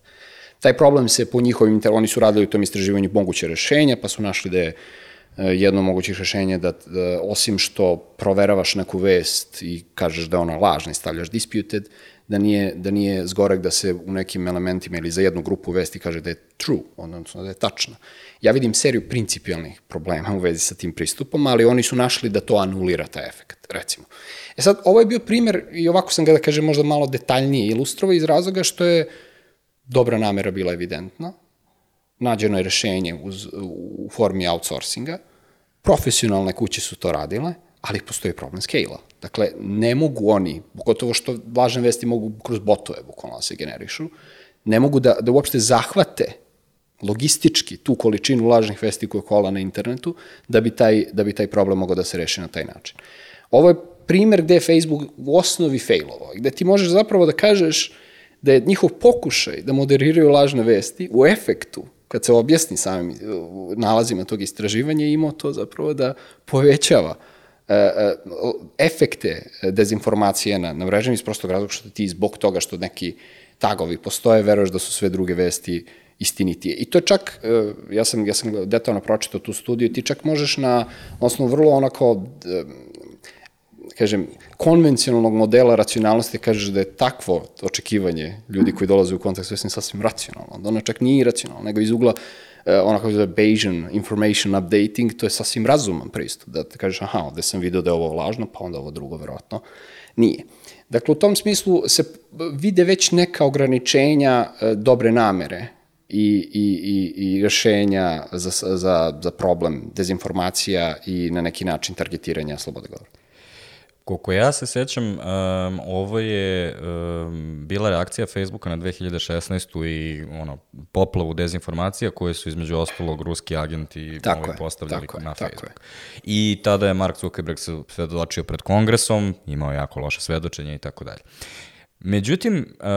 S3: Taj problem se po njihovim, oni su radili u tom istraživanju moguće rešenja, pa su našli da je e, jedno mogućih rešenja da, da osim što proveravaš neku vest i kažeš da je ona lažna i stavljaš disputed, da nije, da nije zgorek da se u nekim elementima ili za jednu grupu vesti kaže da je true, odnosno da je tačna. Ja vidim seriju principijalnih problema u vezi sa tim pristupom, ali oni su našli da to anulira taj efekt, recimo. E sad, ovo je bio primer, i ovako sam ga da kažem možda malo detaljnije ilustrovo iz razloga što je dobra namera bila evidentna, nađeno je rešenje uz, u formi outsourcinga, profesionalne kuće su to radile, ali postoji problem scale-a. Dakle, ne mogu oni, pogotovo što važne vesti mogu kroz botove bukvalno da se generišu, ne mogu da, da uopšte zahvate logistički tu količinu lažnih vesti koje kola na internetu da bi taj, da bi taj problem mogao da se reši na taj način. Ovo je primer gde je Facebook u osnovi failovao, gde ti možeš zapravo da kažeš da je njihov pokušaj da moderiraju lažne vesti u efektu, kad se objasni samim nalazima tog istraživanja, imao to zapravo da povećava e, e, efekte dezinformacije na, na mrežama iz prostog razloga što ti zbog toga što neki tagovi postoje, veruješ da su sve druge vesti istinitije. I to je čak, e, ja sam, ja sam detaljno pročitao tu studiju, ti čak možeš na osnovu vrlo onako, kažem, konvencionalnog modela racionalnosti kažeš da je takvo očekivanje ljudi koji dolaze u kontakt s sasvim racionalno. Da ono čak nije iracionalno, nego iz ugla e, ona kako zove Bayesian information updating, to je sasvim razuman pristup, da te kažeš, aha, ovde sam video da je ovo lažno, pa onda ovo drugo verovatno nije. Dakle, u tom smislu se vide već neka ograničenja dobre namere i, i, i, i rešenja za, za, za problem dezinformacija i na neki način targetiranja slobode govora.
S1: Koliko ja se sećam, um, ovo je um, bila reakcija Facebooka na 2016. i ono, poplavu dezinformacija koje su između ostalog ruski agenti tako ovaj, postavljali tako na je, Facebook. Tako je. I tada je Mark Zuckerberg se svedočio pred kongresom, imao jako loše svedočenje i tako dalje. Međutim, uh,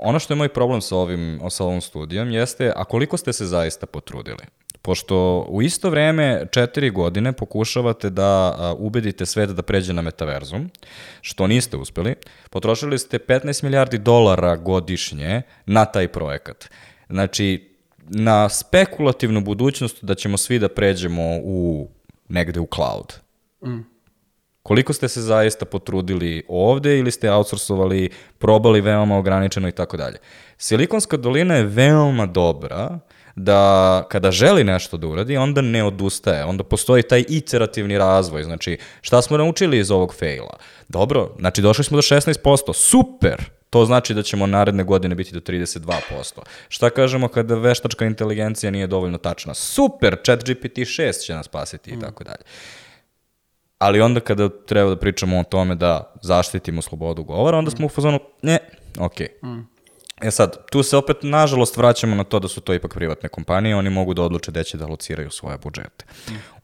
S1: ono što je moj problem sa, ovim, sa ovom studijom jeste, a koliko ste se zaista potrudili? Pošto u isto vreme četiri godine pokušavate da uh, ubedite svet da pređe na metaverzum, što niste uspeli, potrošili ste 15 milijardi dolara godišnje na taj projekat. Znači, na spekulativnu budućnost da ćemo svi da pređemo u negde u cloud. Mm. Koliko ste se zaista potrudili ovde ili ste outsourcovali, probali veoma ograničeno i tako dalje. Silikonska dolina je veoma dobra da kada želi nešto da uradi, onda ne odustaje, onda postoji taj iterativni razvoj, znači šta smo naučili iz ovog faila? Dobro, znači došli smo do 16%, super, to znači da ćemo naredne godine biti do 32%. Šta kažemo kada veštačka inteligencija nije dovoljno tačna? Super, chat GPT-6 će nas spasiti i tako dalje. Ali onda kada treba da pričamo o tome da zaštitimo slobodu govora, onda smo u fazonu, ne, okej. Okay. Mm. E sad, tu se opet, nažalost, vraćamo na to da su to ipak privatne kompanije, oni mogu da odluče gde će da lociraju svoje budžete.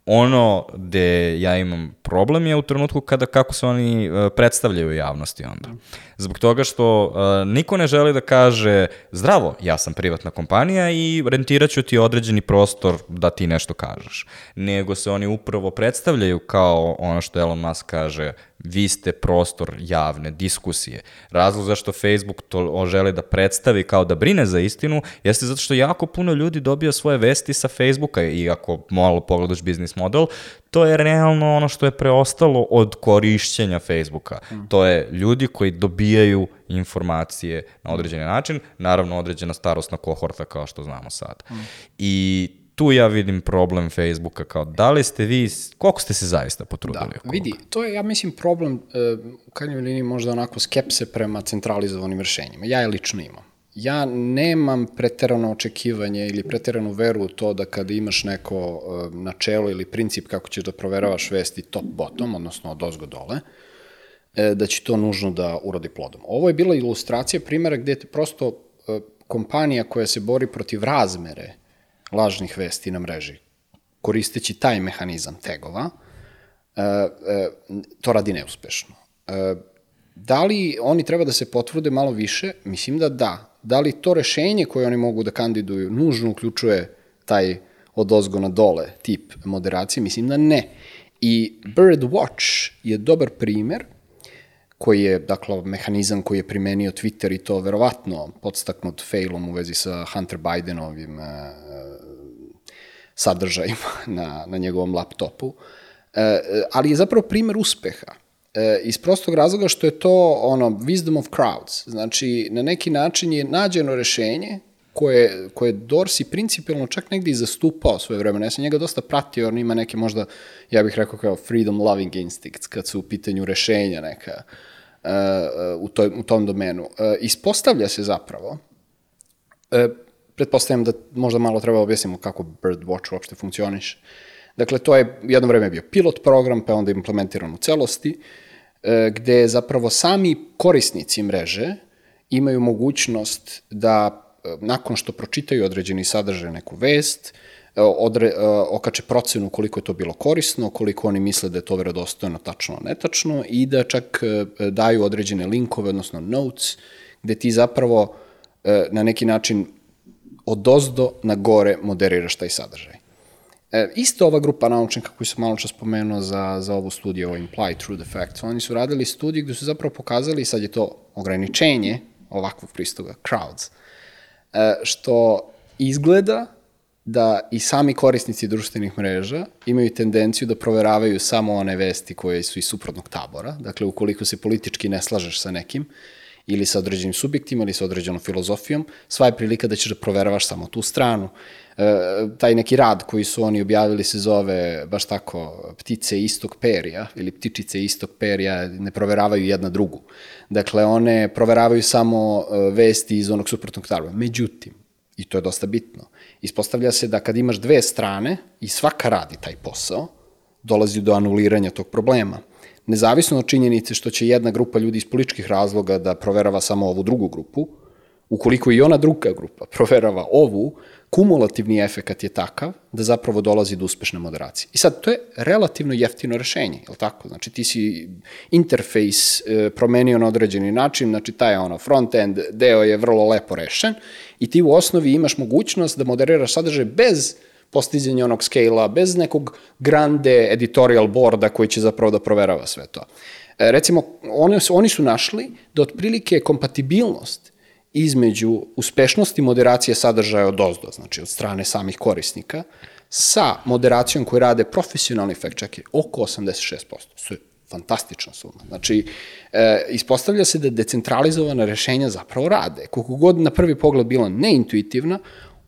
S1: Ono gde ja imam problem je u trenutku kada kako se oni uh, predstavljaju javnosti onda. Zbog toga što uh, niko ne želi da kaže zdravo, ja sam privatna kompanija i rentiraću ti određeni prostor da ti nešto kažeš. Nego se oni upravo predstavljaju kao ono što Elon Musk kaže vi ste prostor javne diskusije. Razlog zašto Facebook to želi da predstavi kao da brine za istinu jeste zato što jako puno ljudi dobija svoje vesti sa Facebooka i ako malo pogledaš biznis business model, to je realno ono što je preostalo od korišćenja Facebooka. Mm. To je ljudi koji dobijaju informacije na određeni način, naravno određena starostna kohorta kao što znamo sad. Mm. I tu ja vidim problem Facebooka kao da li ste vi, koliko ste se zaista potrudili?
S3: Da, vidi, to je, ja mislim, problem uh, u krajnjoj liniji možda onako skepse prema centralizovanim rešenjima. Ja je lično imam. Ja nemam preterano očekivanje ili preteranu veru u to da kada imaš neko uh, načelo ili princip kako ćeš da proveravaš vesti top-bottom, odnosno od ozgo dole, uh, da će to nužno da urodi plodom. Ovo je bila ilustracija primjera gde te prosto uh, kompanija koja se bori protiv razmere lažnih vesti na mreži, koristeći taj mehanizam tegova, to radi neuspešno. Da li oni treba da se potvrde malo više? Mislim da da. Da li to rešenje koje oni mogu da kandiduju nužno uključuje taj od ozgo na dole tip moderacije? Mislim da ne. I Birdwatch je dobar primer koji je, dakle, mehanizam koji je primenio Twitter i to verovatno podstaknut failom u vezi sa Hunter Bidenovim sadržajima na, na njegovom laptopu, e, ali je zapravo primer uspeha. E, iz prostog razloga što je to ono wisdom of crowds. Znači, na neki način je nađeno rešenje koje, koje Dorsi principijalno čak negde i zastupao svoje vremena. Ja sam njega dosta pratio, on ima neke možda, ja bih rekao kao freedom loving instincts, kad su u pitanju rešenja neka uh, u, toj, u tom domenu. Uh, ispostavlja se zapravo, uh, pretpostavljam da možda malo treba da objasnimo kako Birdwatch uopšte funkcioniše. Dakle, to je jedno vreme bio pilot program, pa je onda implementiran u celosti, e, gde zapravo sami korisnici mreže imaju mogućnost da e, nakon što pročitaju određeni sadržaj neku vest, e, odre, okače procenu koliko je to bilo korisno, koliko oni misle da je to verodostojno, tačno, netačno i da čak daju određene linkove, odnosno notes, gde ti zapravo na neki način od ozdo na gore moderiraš taj sadržaj. E, isto ova grupa naučnika koji su malo čas spomenuo za, za ovu studiju o Implied True Defects, oni su radili studiju gde su zapravo pokazali, sad je to ograničenje ovakvog pristupa, crowds, e, što izgleda da i sami korisnici društvenih mreža imaju tendenciju da proveravaju samo one vesti koje su iz suprotnog tabora. Dakle, ukoliko se politički ne slažeš sa nekim, ili sa određenim subjektima ili sa određenom filozofijom, sva je prilika da ćeš da proveravaš samo tu stranu. E, taj neki rad koji su oni objavili se zove baš tako ptice istog perija ili ptičice istog perija ne proveravaju jedna drugu. Dakle, one proveravaju samo e, vesti iz onog suprotnog tarva. Međutim, i to je dosta bitno, ispostavlja se da kad imaš dve strane i svaka radi taj posao, dolazi do anuliranja tog problema nezavisno od činjenice što će jedna grupa ljudi iz političkih razloga da proverava samo ovu drugu grupu, ukoliko i ona druga grupa proverava ovu, kumulativni efekat je takav da zapravo dolazi do uspešne moderacije. I sad, to je relativno jeftino rešenje, je li tako? Znači, ti si interfejs e, promenio na određeni način, znači taj ono front-end deo je vrlo lepo rešen i ti u osnovi imaš mogućnost da moderiraš sadržaj bez postizanje onog scale-a, bez nekog grande editorial boarda koji će zapravo da proverava sve to. E, recimo, oni, oni su našli da otprilike kompatibilnost između uspešnosti moderacije sadržaja od ozdo, znači od strane samih korisnika, sa moderacijom koju rade profesionalni fact check je oko 86%. To je fantastična suma. Znači, e, ispostavlja se da decentralizovana rešenja zapravo rade. Koliko god na prvi pogled bila neintuitivna,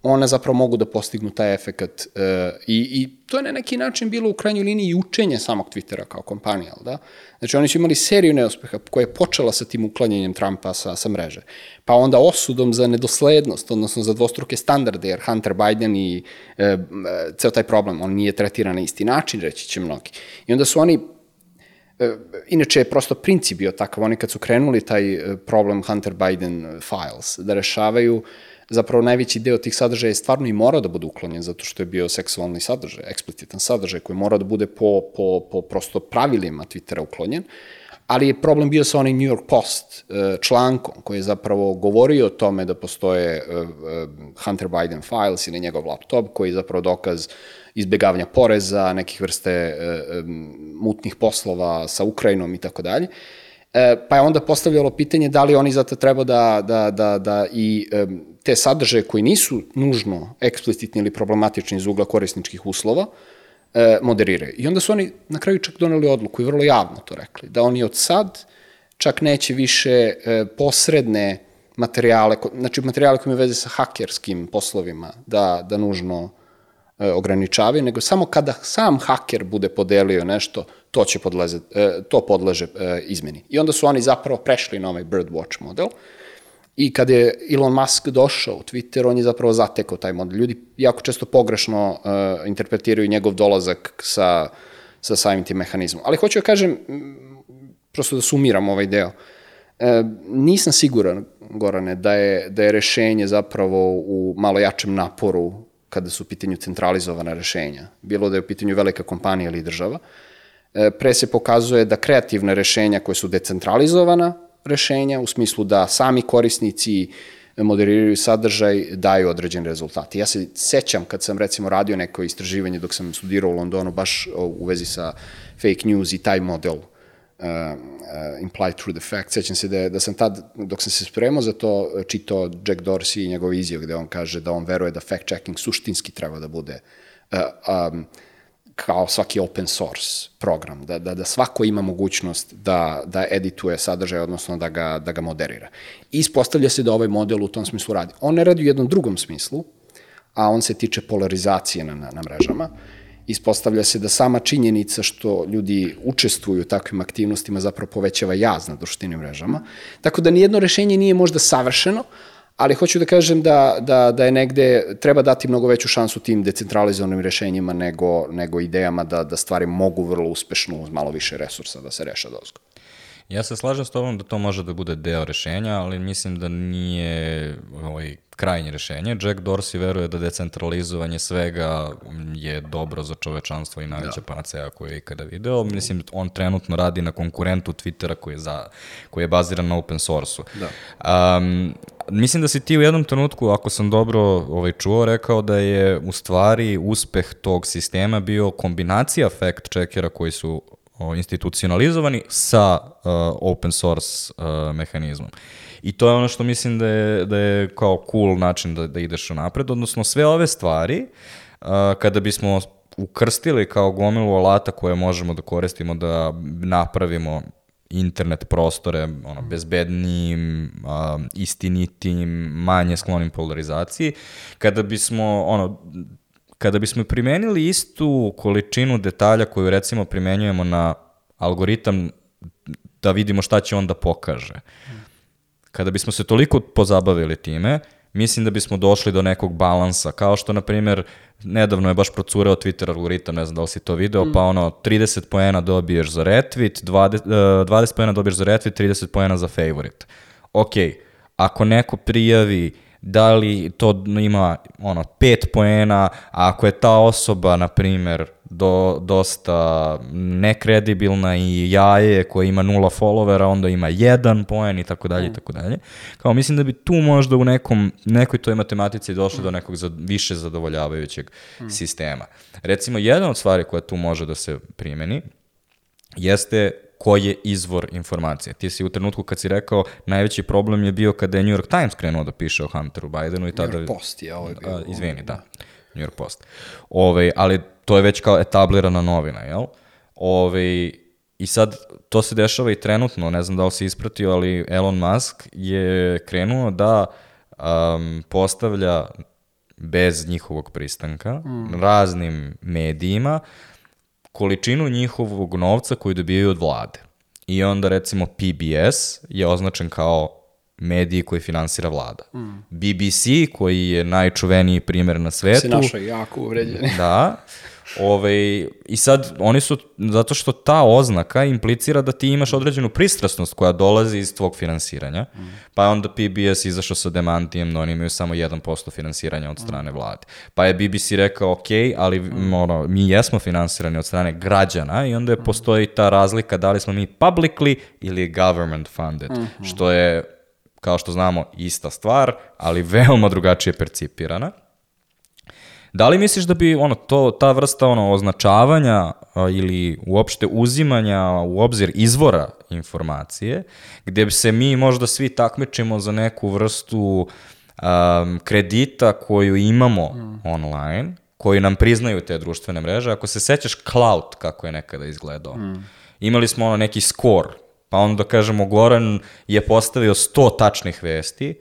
S3: one zapravo mogu da postignu taj efekat uh, i, i to je na neki način bilo u krajnjoj liniji učenje samog Twittera kao kompanija, da? Znači oni su imali seriju neuspeha koja je počela sa tim uklanjanjem Trumpa sa, sa mreže, pa onda osudom za nedoslednost, odnosno za dvostruke standarde, jer Hunter Biden i e, ceo taj problem, on nije tretiran na isti način, reći će mnogi. I onda su oni E, inače je prosto princip bio takav, oni kad su krenuli taj problem Hunter Biden files da rešavaju, zapravo najveći deo tih sadržaja je stvarno i mora da bude uklonjen zato što je bio seksualni sadržaj, eksplicitan sadržaj koji mora da bude po, po, po prosto pravilima Twittera uklonjen, ali je problem bio sa onim New York Post e, člankom koji je zapravo govorio o tome da postoje e, e, Hunter Biden files ili njegov laptop koji je zapravo dokaz izbegavanja poreza, nekih vrste mutnih poslova sa Ukrajinom i tako dalje. Pa je onda postavljalo pitanje da li oni zato treba da, da, da, da i te sadržaje koji nisu nužno eksplicitni ili problematični iz ugla korisničkih uslova, e, moderiraju. I onda su oni na kraju čak doneli odluku i vrlo javno to rekli, da oni od sad čak neće više e, posredne materijale, znači materijale koje imaju veze sa hakerskim poslovima, da, da nužno e, ograničavaju, nego samo kada sam haker bude podelio nešto, to će podleze, to podleže izmeni. I onda su oni zapravo prešli na ovaj Birdwatch model, I kada je Elon Musk došao u Twitter, on je zapravo zatekao taj model. Ljudi jako često pogrešno uh, interpretiraju njegov dolazak sa, sa samim tim mehanizmom. Ali hoću da kažem, m, prosto da sumiram ovaj deo, e, nisam siguran, Gorane, da je, da je rešenje zapravo u malo jačem naporu kada su u pitanju centralizovana rešenja. Bilo da je u pitanju velika kompanija ili država. E, pre se pokazuje da kreativna rešenja koje su decentralizovana rešenja, u smislu da sami korisnici moderiraju sadržaj, daju određen rezultat. Ja se sećam kad sam recimo radio neko istraživanje dok sam studirao u Londonu, baš u vezi sa fake news i taj model uh, uh, implied through the fact. Sećam se da, da sam tad, dok sam se spremao za to, čitao Jack Dorsey i njegov izjav gde on kaže da on veruje da fact checking suštinski treba da bude uh, um, kao svaki open source program, da, da, da svako ima mogućnost da, da edituje sadržaj, odnosno da ga, da ga moderira. I ispostavlja se da ovaj model u tom smislu radi. On ne radi u jednom drugom smislu, a on se tiče polarizacije na, na, na mrežama. Ispostavlja se da sama činjenica što ljudi učestvuju u takvim aktivnostima zapravo povećava jaz na društvenim mrežama. Tako da nijedno rešenje nije možda savršeno, ali hoću da kažem da, da, da je negde, treba dati mnogo veću šansu tim decentralizovanim rešenjima nego, nego idejama da, da stvari mogu vrlo uspešno uz malo više resursa da se reša dozgo.
S1: Ja se slažem s tobom da to može da bude deo rešenja, ali mislim da nije ovaj, krajnje rešenje. Jack Dorsey veruje da decentralizovanje svega je dobro za čovečanstvo i najveća da. panacea koju je ikada video. Mislim, on trenutno radi na konkurentu Twittera koji je, za, koji je baziran na open source-u. Da. Um, mislim da si ti u jednom trenutku, ako sam dobro ovaj, čuo, rekao da je u stvari uspeh tog sistema bio kombinacija fact checkera koji su o, institucionalizovani sa uh, open source uh, mehanizmom. I to je ono što mislim da je, da je kao cool način da, da ideš napred, odnosno sve ove stvari, uh, kada bismo ukrstili kao gomilu alata koje možemo da koristimo da napravimo internet prostore ono, bezbednijim, uh, istinitim, manje sklonim polarizaciji, kada bismo ono, kada bismo primenili istu količinu detalja koju recimo primenjujemo na algoritam da vidimo šta će on da pokaže. Kada bismo se toliko pozabavili time, mislim da bismo došli do nekog balansa, kao što, na primjer, nedavno je baš procureo Twitter algoritam, ne znam da li si to video, mm. pa ono, 30 poena dobiješ za retweet, 20, uh, 20 poena dobiješ za retweet, 30 poena za favorite. Ok, ako neko prijavi da li to ima ono 5 poena, a ako je ta osoba na primer do, dosta nekredibilna i jaje koja ima nula followera, onda ima jedan poen i tako dalje i tako dalje. Kao mislim da bi tu možda u nekom, nekoj toj matematici došlo do nekog za, više zadovoljavajućeg sistema. Recimo, jedna od stvari koja tu može da se primeni jeste ko je izvor informacije. Ti si u trenutku kad si rekao najveći problem je bio kada je New York Times krenuo da piše o Hunteru Bidenu i tada...
S3: New York Post je ovo je bilo.
S1: A, izvini, da. New York Post. Ove, ali to je već kao etablirana novina, jel? Ove, I sad, to se dešava i trenutno, ne znam da li si ispratio, ali Elon Musk je krenuo da um, postavlja bez njihovog pristanka mm. raznim medijima količinu njihovog novca koju dobijaju od vlade. I onda recimo PBS je označen kao mediji koji finansira vlada. Mm. BBC, koji je najčuveniji primer na svetu.
S3: Se našao jako uvređeni.
S1: Da. Ove, I sad, oni su, zato što ta oznaka implicira da ti imaš određenu pristrasnost koja dolazi iz tvog finansiranja, mm. pa je onda PBS izašao sa demantijem da oni imaju samo 1% finansiranja od strane vlade. Pa je BBC rekao, ok, ali mm. ono, mi jesmo finansirani od strane građana i onda je postoji ta razlika da li smo mi publicly ili government funded, mm -hmm. što je, kao što znamo, ista stvar, ali veoma drugačije percipirana. Da li misliš da bi ono to ta vrsta ono označavanja a, ili uopšte uzimanja u obzir izvora informacije gde bi se mi možda svi takmičimo za neku vrstu um, kredita koju imamo mm. online koji nam priznaju te društvene mreže. Ako se sećaš Cloud, kako je nekada izgledao, mm. imali smo ono neki skor, pa onda kažemo Goran je postavio 100 tačnih vesti,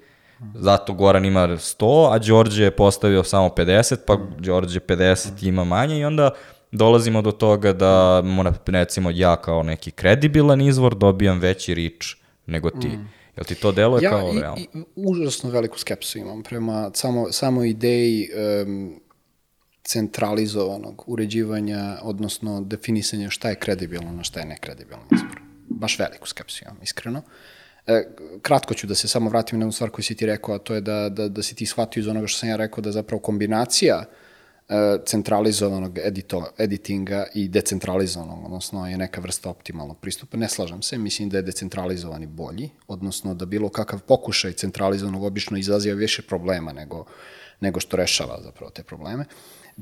S1: zato Goran ima 100, a Đorđe je postavio samo 50, pa Đorđe 50 ima manje i onda dolazimo do toga da, recimo, ja kao neki kredibilan izvor dobijam veći rič nego ti. Mm. Jel ti to deluje
S3: ja,
S1: kao
S3: i,
S1: realno?
S3: I, užasno veliku skepsu imam prema samo, samo ideji um, centralizovanog uređivanja, odnosno definisanja šta je kredibilno, a šta je nekredibilno izbor. Baš veliku skepsu imam, iskreno. E, kratko ću da se samo vratim na jednu stvar koju si ti rekao, a to je da, da, da si ti shvatio iz onoga što sam ja rekao, da zapravo kombinacija e, centralizovanog edito, editinga i decentralizovanog, odnosno je neka vrsta optimalnog pristupa. Ne slažem se, mislim da je decentralizovani bolji, odnosno da bilo kakav pokušaj centralizovanog obično izaziva više problema nego, nego što rešava zapravo te probleme.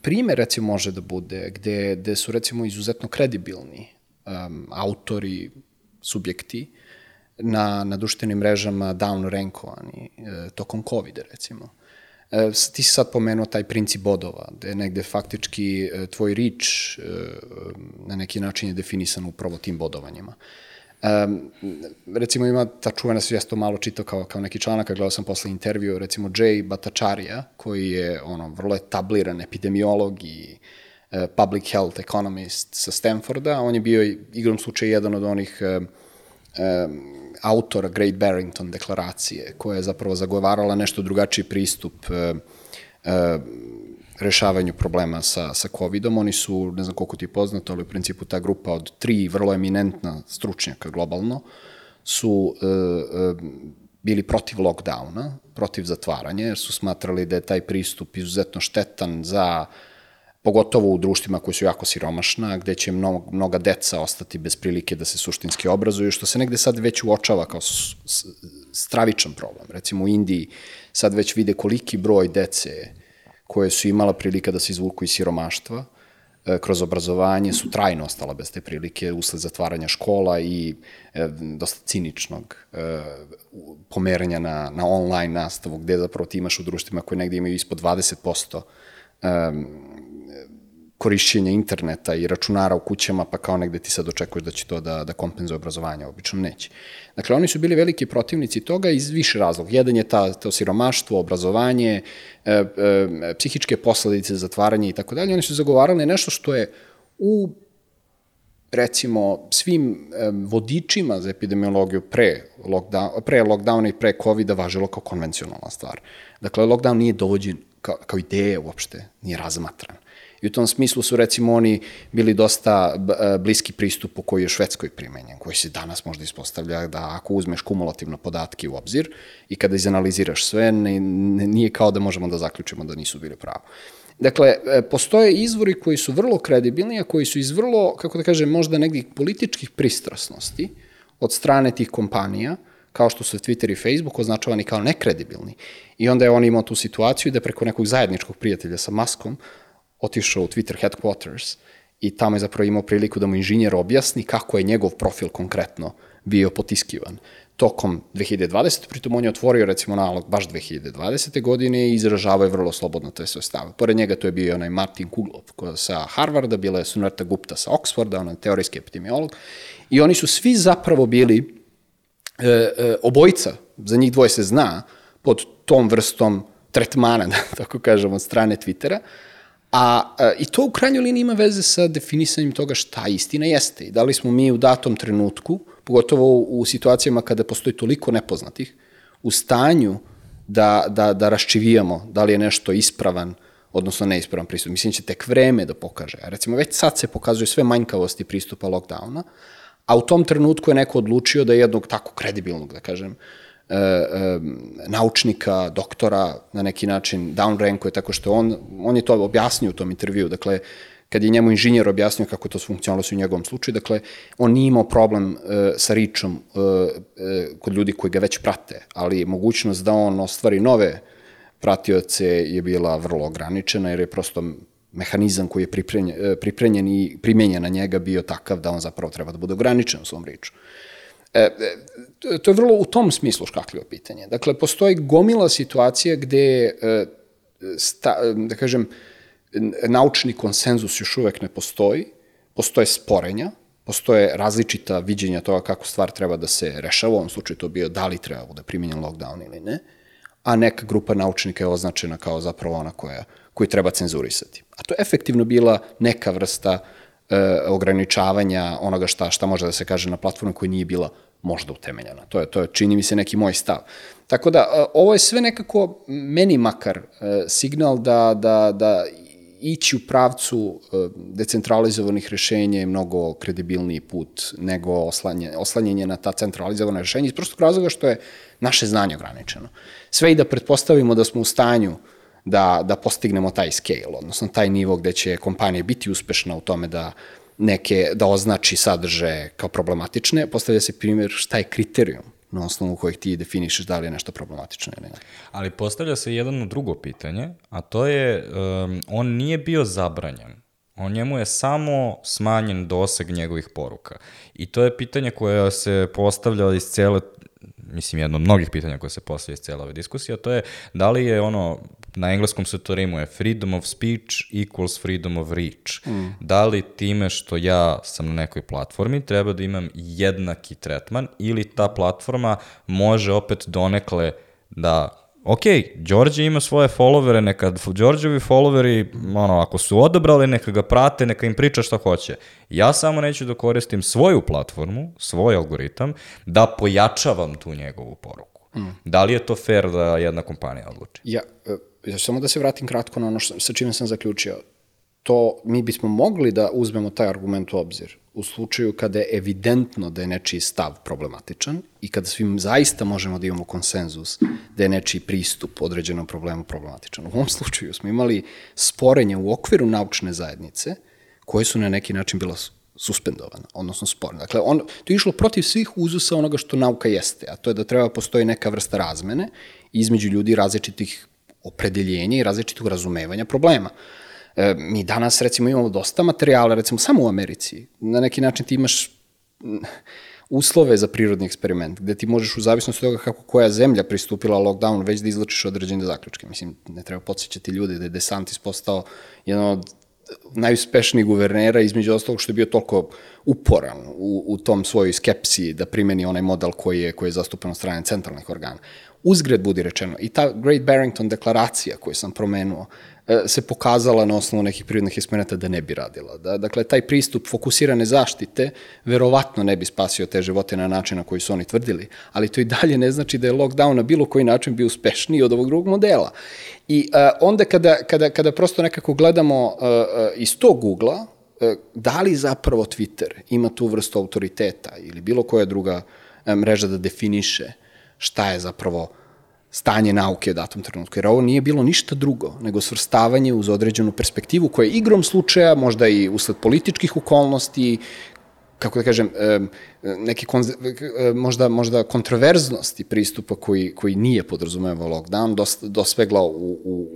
S3: Primer, recimo, može da bude gde, gde su, recimo, izuzetno kredibilni um, autori, subjekti, na, na društvenim mrežama down rankovani e, tokom covid recimo. E, ti si sad pomenuo taj princip bodova, gde negde faktički e, tvoj reach e, na neki način je definisan upravo tim bodovanjima. Um, recimo ima ta čuvena svijest to malo čitao kao, kao neki članak, gledao sam posle intervju, recimo Jay Batačarija, koji je ono, vrlo etabliran epidemiolog i uh, public health economist sa Stanforda, on je bio igrom slučaja jedan od onih um, autora Great Barrington deklaracije, koja je zapravo zagovarala nešto drugačiji pristup e, e, rešavanju problema sa, sa COVID-om. Oni su, ne znam koliko ti je poznato, ali u principu ta grupa od tri vrlo eminentna stručnjaka globalno su e, e, bili protiv lockdowna, protiv zatvaranja, jer su smatrali da je taj pristup izuzetno štetan za pogotovo u društvima koji su jako siromašna, gde će mnoga, mnoga deca ostati bez prilike da se suštinski obrazuju, što se negde sad već uočava kao stravičan problem. Recimo u Indiji sad već vide koliki broj dece koje su imala prilika da se izvuku iz siromaštva, e, kroz obrazovanje su trajno ostala bez te prilike usled zatvaranja škola i e, dosta ciničnog e, pomeranja na, na online nastavu, gde zapravo ti imaš u društvima koje negde imaju ispod 20% korišćenja interneta i računara u kućama, pa kao negde ti sad očekuješ da će to da, da kompenzuje obrazovanje, obično neće. Dakle, oni su bili veliki protivnici toga iz više razloga. Jedan je ta, to siromaštvo, obrazovanje, e, e, psihičke posledice, zatvaranje i tako dalje. Oni su zagovarali nešto što je u recimo svim e, vodičima za epidemiologiju pre, lockdown, pre lockdowna i pre COVID-a važilo kao konvencionalna stvar. Dakle, lockdown nije dovođen kao, kao ideja uopšte, nije razmatran. I u tom smislu su recimo oni bili dosta e, bliski pristupu koji je Švedskoj primenjen, koji se danas možda ispostavlja da ako uzmeš kumulativno podatke u obzir i kada izanaliziraš sve, ne, ne, nije kao da možemo da zaključimo da nisu bili pravo. Dakle, e, postoje izvori koji su vrlo kredibilni, a koji su iz vrlo, kako da kažem, možda negdje političkih pristrasnosti od strane tih kompanija, kao što su Twitter i Facebook označavani kao nekredibilni. I onda je on imao tu situaciju da preko nekog zajedničkog prijatelja sa maskom otišao u Twitter headquarters i tamo je zapravo imao priliku da mu inženjer objasni kako je njegov profil konkretno bio potiskivan. Tokom 2020. pritom on je otvorio recimo nalog baš 2020. godine i izražavao je vrlo slobodno te sve stave. Pored njega to je bio onaj Martin Kuglov sa Harvarda, bila je Sunarta Gupta sa Oxforda, onaj teorijski epidemiolog i oni su svi zapravo bili e, e, obojica, za njih dvoje se zna, pod tom vrstom tretmana, da tako kažemo, od strane Twittera, A, a, i to u krajnjoj liniji ima veze sa definisanjem toga šta istina jeste. Da li smo mi u datom trenutku, pogotovo u, situacijama kada postoji toliko nepoznatih, u stanju da, da, da raščivijamo da li je nešto ispravan, odnosno neispravan pristup. Mislim da će tek vreme da pokaže. A recimo, već sad se pokazuju sve manjkavosti pristupa lockdowna, a u tom trenutku je neko odlučio da jednog tako kredibilnog, da kažem, uh, e, e, naučnika, doktora na neki način downrankuje, tako što on, on je to objasnio u tom intervju, dakle, kad je njemu inženjer objasnio kako to funkcionalo u njegovom slučaju, dakle, on nije imao problem e, sa ričom e, e, kod ljudi koji ga već prate, ali mogućnost da on ostvari nove pratioce je bila vrlo ograničena, jer je prosto mehanizam koji je pripremljen, pripremljen i primenjen na njega bio takav da on zapravo treba da bude ograničen u svom riču. E, e, to je vrlo u tom smislu škakljivo pitanje. Dakle, postoji gomila situacija gde, e, sta, da kažem, Naučni konsenzus još uvek ne postoji, postoje sporenja, postoje različita viđenja toga kako stvar treba da se rešava, u ovom slučaju to bio da li treba da primenjen lockdown ili ne, a neka grupa naučnika je označena kao zapravo ona koja, koju treba cenzurisati. A to je efektivno bila neka vrsta e, ograničavanja onoga šta, šta može da se kaže na platformi koja nije bila možda utemeljena. To je, to je, čini mi se, neki moj stav. Tako da, e, ovo je sve nekako, meni makar, e, signal da, da, da ići u pravcu e, decentralizovanih rešenja je mnogo kredibilniji put nego oslanje, oslanjenje na ta centralizovana rešenja iz prostog razloga što je naše znanje ograničeno. Sve i da pretpostavimo da smo u stanju da, da postignemo taj scale, odnosno taj nivo gde će kompanija biti uspešna u tome da neke, da označi sadržaje kao problematične, postavlja se primjer šta je kriterijum na osnovu kojih ti definišeš da li je nešto problematično ili ne.
S1: Ali postavlja se jedno drugo pitanje, a to je, um, on nije bio zabranjen. On njemu je samo smanjen doseg njegovih poruka. I to je pitanje koje se postavlja iz cele mislim, jedno od mnogih pitanja koje se postavlja iz cijela ove diskusije, a to je da li je ono, na engleskom se to rimuje, freedom of speech equals freedom of reach. Mm. Da li time što ja sam na nekoj platformi treba da imam jednaki tretman ili ta platforma može opet donekle da ok, Đorđe ima svoje followere, neka Đorđevi followeri, ono, ako su odabrali, neka ga prate, neka im priča šta hoće. Ja samo neću da koristim svoju platformu, svoj algoritam, da pojačavam tu njegovu poruku. Mm. Da li je to fair da jedna kompanija odluči?
S3: Ja, samo da se vratim kratko na ono što, sa čime sam zaključio. To mi bismo mogli da uzmemo taj argument u obzir u slučaju kada je evidentno da je nečiji stav problematičan i kada svim zaista možemo da imamo konsenzus da je nečiji pristup određenom problemu problematičan. U ovom slučaju smo imali sporenje u okviru naučne zajednice koje su na neki način bila suspendovana, odnosno sporna. Dakle, on, to je išlo protiv svih uzusa onoga što nauka jeste, a to je da treba postoji neka vrsta razmene između ljudi različitih opredeljenja i različitog razumevanja problema. E, mi danas recimo imamo dosta materijala, recimo samo u Americi. Na neki način ti imaš uslove za prirodni eksperiment, gde ti možeš u zavisnosti od toga kako koja zemlja pristupila lockdown već da izlačiš određene zaključke. Mislim, ne treba podsjećati ljude da je DeSantis postao jedan od najuspešnijih guvernera, između ostalog što je bio toliko uporan u, u tom svojoj skepsiji da primeni onaj model koji je, koji je zastupan od strane centralnih organa. Uzgred budi rečeno, i ta Great Barrington deklaracija koju sam promenuo, se pokazala na osnovu nekih prirodnih eksperimenata da ne bi radila. Da, dakle, taj pristup fokusirane zaštite verovatno ne bi spasio te živote na način na koji su oni tvrdili, ali to i dalje ne znači da je lockdown na bilo koji način bio uspešniji od ovog drugog modela. I uh, onda kada, kada, kada prosto nekako gledamo uh, uh, iz tog ugla, uh, da li zapravo Twitter ima tu vrstu autoriteta ili bilo koja druga uh, mreža da definiše šta je zapravo stanje nauke u datom trenutku, jer ovo nije bilo ništa drugo nego svrstavanje uz određenu perspektivu koja je igrom slučaja, možda i usled političkih okolnosti, kako da kažem, neke konz, možda, možda kontroverznosti pristupa koji, koji nije podrazumevao lockdown, dos, dosvegla u, u,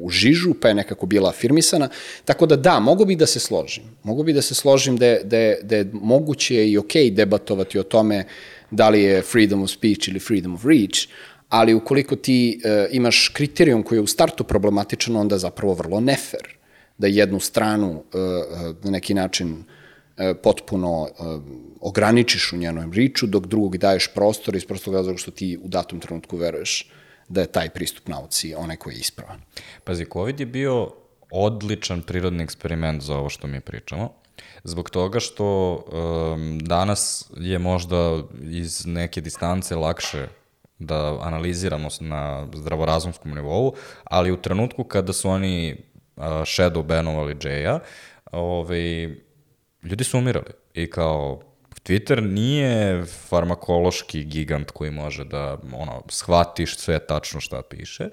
S3: u žižu, pa je nekako bila afirmisana. Tako da da, mogu bi da se složim. Mogu bi da se složim da je, da je, da je moguće i okej okay debatovati o tome da li je freedom of speech ili freedom of reach, ali ukoliko ti e, imaš kriterijum koji je u startu problematičan, onda je zapravo vrlo nefer da jednu stranu e, e na neki način e, potpuno e, ograničiš u njenom riču, dok drugog daješ prostor iz prostog razloga što ti u datom trenutku veruješ da je taj pristup nauci onaj koji je ispravan.
S1: Pazi, COVID je bio odličan prirodni eksperiment za ovo što mi pričamo, zbog toga što um, danas je možda iz neke distance lakše da analiziramo na zdravorazumskom nivou, ali u trenutku kada su oni uh, shadow banovali Jaya, ovaj, ljudi su umirali. I kao, Twitter nije farmakološki gigant koji može da ono, shvatiš sve tačno šta piše.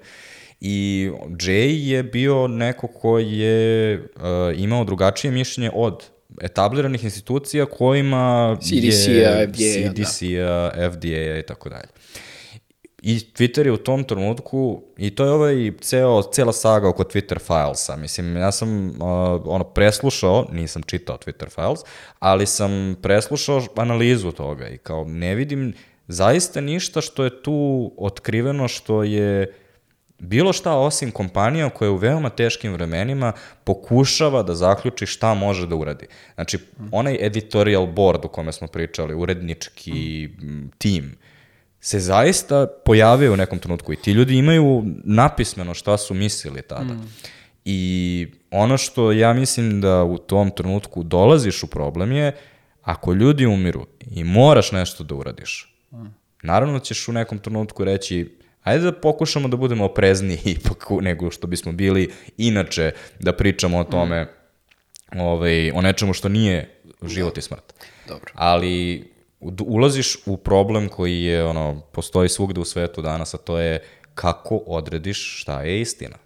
S1: I Jay je bio neko ko je uh, imao drugačije mišljenje od etabliranih institucija kojima
S3: CDC-a,
S1: FDA, CDC-a, da. FDA-a i tako dalje. I Twitter je u tom trenutku, i to je ovaj ceo, cela saga oko Twitter filesa. Mislim, ja sam uh, ono preslušao, nisam čitao Twitter files, ali sam preslušao analizu toga i kao ne vidim zaista ništa što je tu otkriveno što je bilo šta osim kompanija koja u veoma teškim vremenima pokušava da zaključi šta može da uradi. Znači, onaj editorial board u kome smo pričali, urednički mm. tim, se zaista pojavio u nekom trenutku i ti ljudi imaju napismeno šta su mislili tada. Mm. I ono što ja mislim da u tom trenutku dolaziš u problem je ako ljudi umiru i moraš nešto da uradiš, mm. naravno ćeš u nekom trenutku reći ajde da pokušamo da budemo oprezniji ipak nego što bismo bili inače da pričamo o tome mm. ovaj, o nečemu što nije život i smrt.
S3: Dobro.
S1: Ali ulaziš u problem koji je, ono, postoji svugde u svetu danas, a to je kako odrediš šta je istina.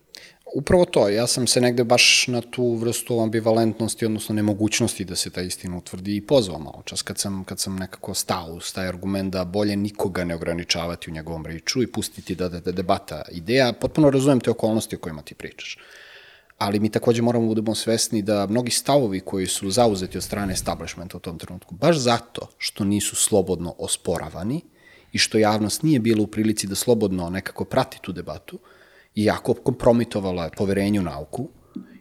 S3: Upravo to, ja sam se negde baš na tu vrstu ambivalentnosti, odnosno nemogućnosti da se ta istina utvrdi i pozvao malo čas kad sam, kad sam nekako stao uz taj argument da bolje nikoga ne ograničavati u njegovom riču i pustiti da, da, da debata ideja. Potpuno razumem te okolnosti o kojima ti pričaš. Ali mi takođe moramo da budemo svesni da mnogi stavovi koji su zauzeti od strane establishmenta u tom trenutku, baš zato što nisu slobodno osporavani i što javnost nije bila u prilici da slobodno nekako prati tu debatu, jako kompromitovala poverenje u nauku,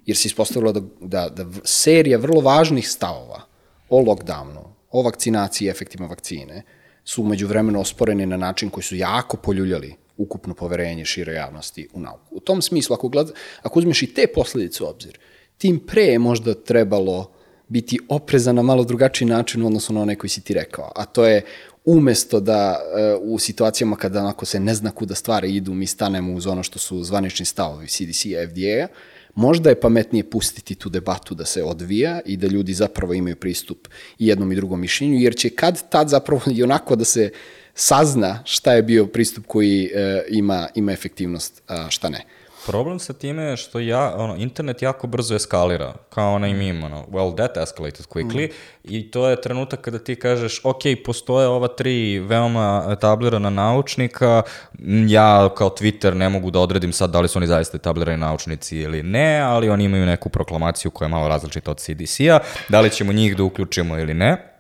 S3: jer se ispostavilo da, da, da serija vrlo važnih stavova o lockdownu, o vakcinaciji i efektima vakcine, su umeđu vremenu osporene na način koji su jako poljuljali ukupno poverenje šire javnosti u nauku. U tom smislu, ako, gled, ako uzmeš i te posledice u obzir, tim pre je možda trebalo biti oprezan na malo drugačiji način u odnosu na onaj koji si ti rekao, a to je umesto da e, u situacijama kada onako se ne zna kuda stvari idu, mi stanemo uz ono što su zvanični stavovi CDC i FDA-a, možda je pametnije pustiti tu debatu da se odvija i da ljudi zapravo imaju pristup i jednom i drugom mišljenju, jer će kad tad zapravo i onako da se sazna šta je bio pristup koji e, ima, ima efektivnost, a šta ne.
S1: Problem sa time je što ja, ono, internet jako brzo eskalira, kao onaj meme, ono, well, that escalated quickly, mm. i to je trenutak kada ti kažeš, ok, postoje ova tri veoma etablirana naučnika, ja kao Twitter ne mogu da odredim sad da li su oni zaista etablirani naučnici ili ne, ali oni imaju neku proklamaciju koja je malo različita od CDC-a, da li ćemo njih da uključimo ili ne.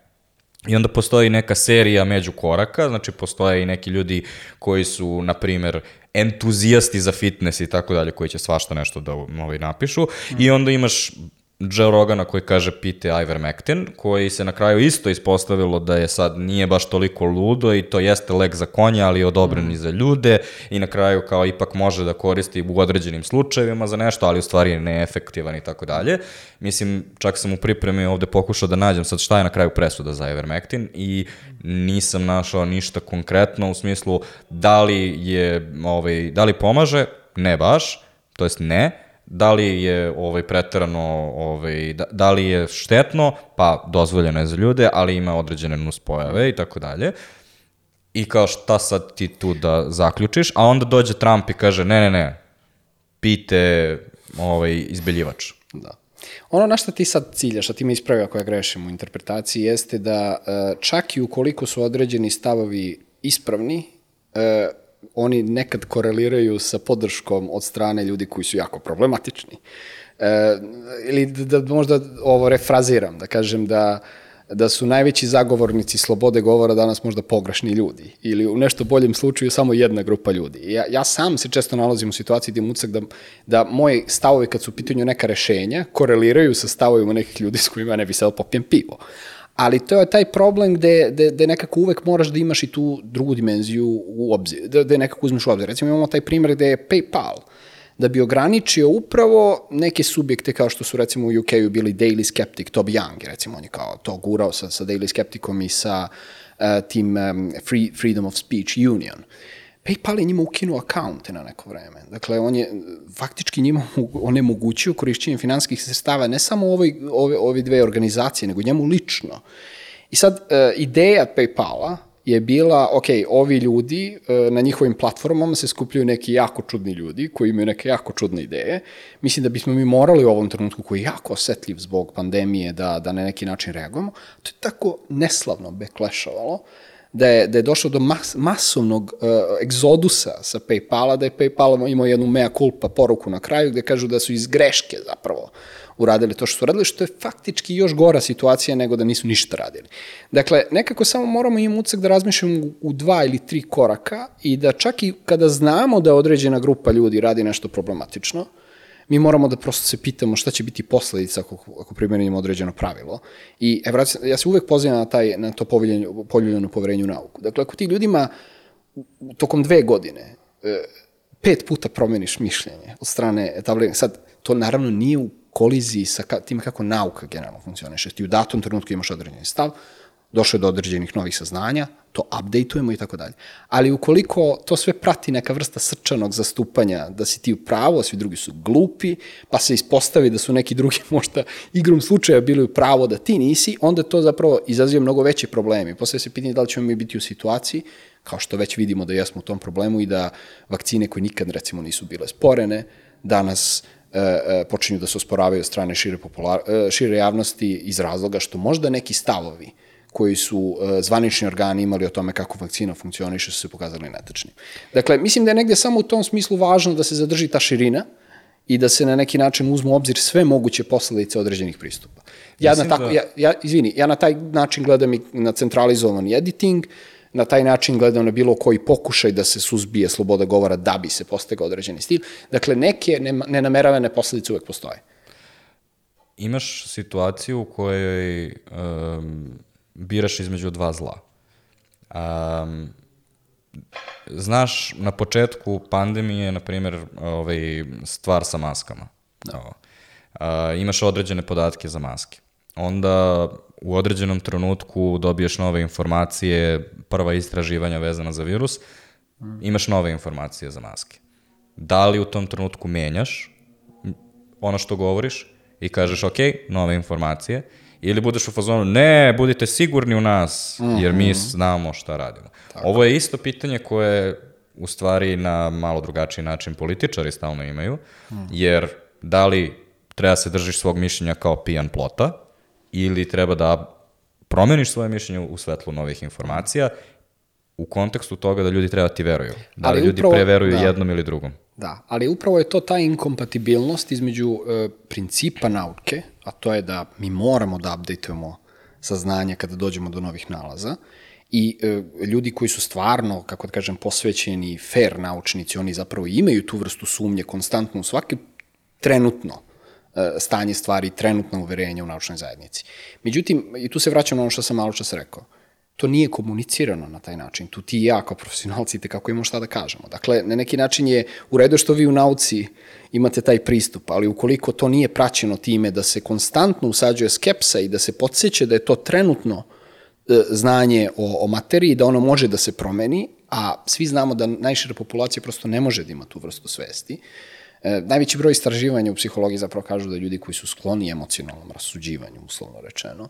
S1: I onda postoji neka serija među koraka, znači postoje i neki ljudi koji su, na primer, entuzijasti za fitness i tako dalje, koji će svašta nešto da ovaj, napišu. Mm. I onda imaš Joe Rogana koji kaže pite ivermectin, koji se na kraju isto ispostavilo da je sad nije baš toliko ludo i to jeste lek za konja, ali je odobren mm. i za ljude i na kraju kao ipak može da koristi u određenim slučajevima za nešto, ali u stvari je neefektivan i tako dalje. Mislim, čak sam u pripremi ovde pokušao da nađem sad šta je na kraju presuda za ivermectin i nisam našao ništa konkretno u smislu da li je, ovaj, da li pomaže, ne baš, to jest ne, da li je ovaj preterano ovaj da, da li je štetno pa dozvoljeno je za ljude ali ima određene nuspojave i tako dalje. I kao šta sad ti tu da zaključiš? A onda dođe Trump i kaže ne ne ne pite ovaj izbeljivač.
S3: Da. Ono na što ti sad ciljaš, a ti me ispravi ako ja grešim u interpretaciji, jeste da e, čak i ukoliko su određeni stavovi ispravni, e, oni nekad koreliraju sa podrškom od strane ljudi koji su jako problematični. E, ili da, da možda ovo refraziram, da kažem da da su najveći zagovornici slobode govora danas možda pogrešni ljudi ili u nešto boljem slučaju samo jedna grupa ljudi. Ja, ja sam se često nalazim u situaciji gdje mucak da, da moji stavovi kad su u pitanju neka rešenja koreliraju sa stavovima nekih ljudi s kojima ne bi sad popijem pivo ali to je taj problem gde, gde, gde nekako uvek moraš da imaš i tu drugu dimenziju u obzir, da, gde nekako uzmeš u obzir. Recimo imamo taj primjer gde je PayPal, da bi ograničio upravo neke subjekte kao što su recimo u UK-u bili Daily Skeptic, Toby Young, recimo on je kao to gurao sa, sa Daily Skepticom i sa uh, tim um, Free, Freedom of Speech Union. Uh, PayPal je njima ukinuo akaunte na neko vreme. Dakle, on je faktički njima onemogućio korišćenje finanskih sredstava ne samo ovoj, ove, ove dve organizacije, nego njemu lično. I sad, e, ideja PayPala je bila, ok, ovi ljudi e, na njihovim platformama se skupljaju neki jako čudni ljudi koji imaju neke jako čudne ideje. Mislim da bismo mi morali u ovom trenutku koji je jako osetljiv zbog pandemije da, da na neki način reagujemo. To je tako neslavno beklešovalo da je, da je došlo do mas, masovnog uh, egzodusa sa Paypala, da je Paypal imao jednu mea culpa poruku na kraju gde kažu da su iz greške zapravo uradili to što su radili, što je faktički još gora situacija nego da nisu ništa radili. Dakle, nekako samo moramo imati ucak da razmišljamo u dva ili tri koraka i da čak i kada znamo da određena grupa ljudi radi nešto problematično, mi moramo da prosto se pitamo šta će biti posledica ako, ako primenimo određeno pravilo. I evo, ja se uvek pozivam na, taj, na to poljuljeno poverenje u nauku. Dakle, ako ti ljudima tokom dve godine e, pet puta promeniš mišljenje od strane etabliranja, sad, to naravno nije u koliziji sa ka, time kako nauka generalno funkcioniše. Ti u datom trenutku imaš određeni stav, došlo je do određenih novih saznanja, to updateujemo i tako dalje. Ali ukoliko to sve prati neka vrsta srčanog zastupanja, da si ti u pravu, a svi drugi su glupi, pa se ispostavi da su neki drugi možda igrom slučaja bili u pravu da ti nisi, onda to zapravo izaziva mnogo veće probleme. Posle se pitanje da li ćemo mi biti u situaciji, kao što već vidimo da jesmo u tom problemu i da vakcine koje nikad recimo nisu bile sporene, danas e, e, počinju da se osporavaju od strane šire, popular, e, šire javnosti iz razloga što možda neki stavovi koji su e, zvanični organi imali o tome kako vakcina funkcioniše su se pokazali netačni. Dakle, mislim da je negde samo u tom smislu važno da se zadrži ta širina i da se na neki način uzmu obzir sve moguće posledice određenih pristupa. Ja na tako, da... ja, ja, izvini, ja na taj način gledam i na centralizovani editing, na taj način gledam na bilo koji pokušaj da se suzbije sloboda govora da bi se postegao određeni stil. Dakle, neke nenameravane posledice uvek postoje.
S1: Imaš situaciju u kojoj um, biraš između dva zla. Um, znaš, na početku pandemije, na primjer, ovaj, stvar sa maskama. Da. Uh, imaš određene podatke za maske. Onda u određenom trenutku dobiješ nove informacije, prva istraživanja vezana za virus, mm. imaš nove informacije za maske. Da li u tom trenutku menjaš ono što govoriš i kažeš, ok, nove informacije, ili budeš u fazonu, ne, budite sigurni u nas, jer mi mhm. znamo šta radimo. Tako. Ovo je isto pitanje koje u stvari na malo drugačiji način političari stalno imaju, mm. jer da li treba se držiš svog mišljenja kao pijan plota, ili treba da promeniš svoje mišljenje u svetlu novih informacija u kontekstu toga da ljudi treba da ti veruju. Da li ljudi preveruju da. jednom ili drugom.
S3: Da, ali upravo je to ta inkompatibilnost između e, principa nauke, a to je da mi moramo da updateujemo saznanja kada dođemo do novih nalaza, i e, ljudi koji su stvarno, kako da kažem, posvećeni fair naučnici, oni zapravo imaju tu vrstu sumnje konstantno u svaki trenutno e, stanje stvari, trenutno uverenje u naučnoj zajednici. Međutim, i tu se vraćam na ono što sam malo čas rekao, to nije komunicirano na taj način. Tu ti i ja kao profesionalci te kako imamo šta da kažemo. Dakle, na neki način je u redu što vi u nauci imate taj pristup, ali ukoliko to nije praćeno time da se konstantno usađuje skepsa i da se podsjeća da je to trenutno e, znanje o, o materiji, da ono može da se promeni, a svi znamo da najšira populacija prosto ne može da ima tu vrstu svesti, E, najveći broj istraživanja u psihologiji zapravo kažu da ljudi koji su skloni emocionalnom rasuđivanju, uslovno rečeno,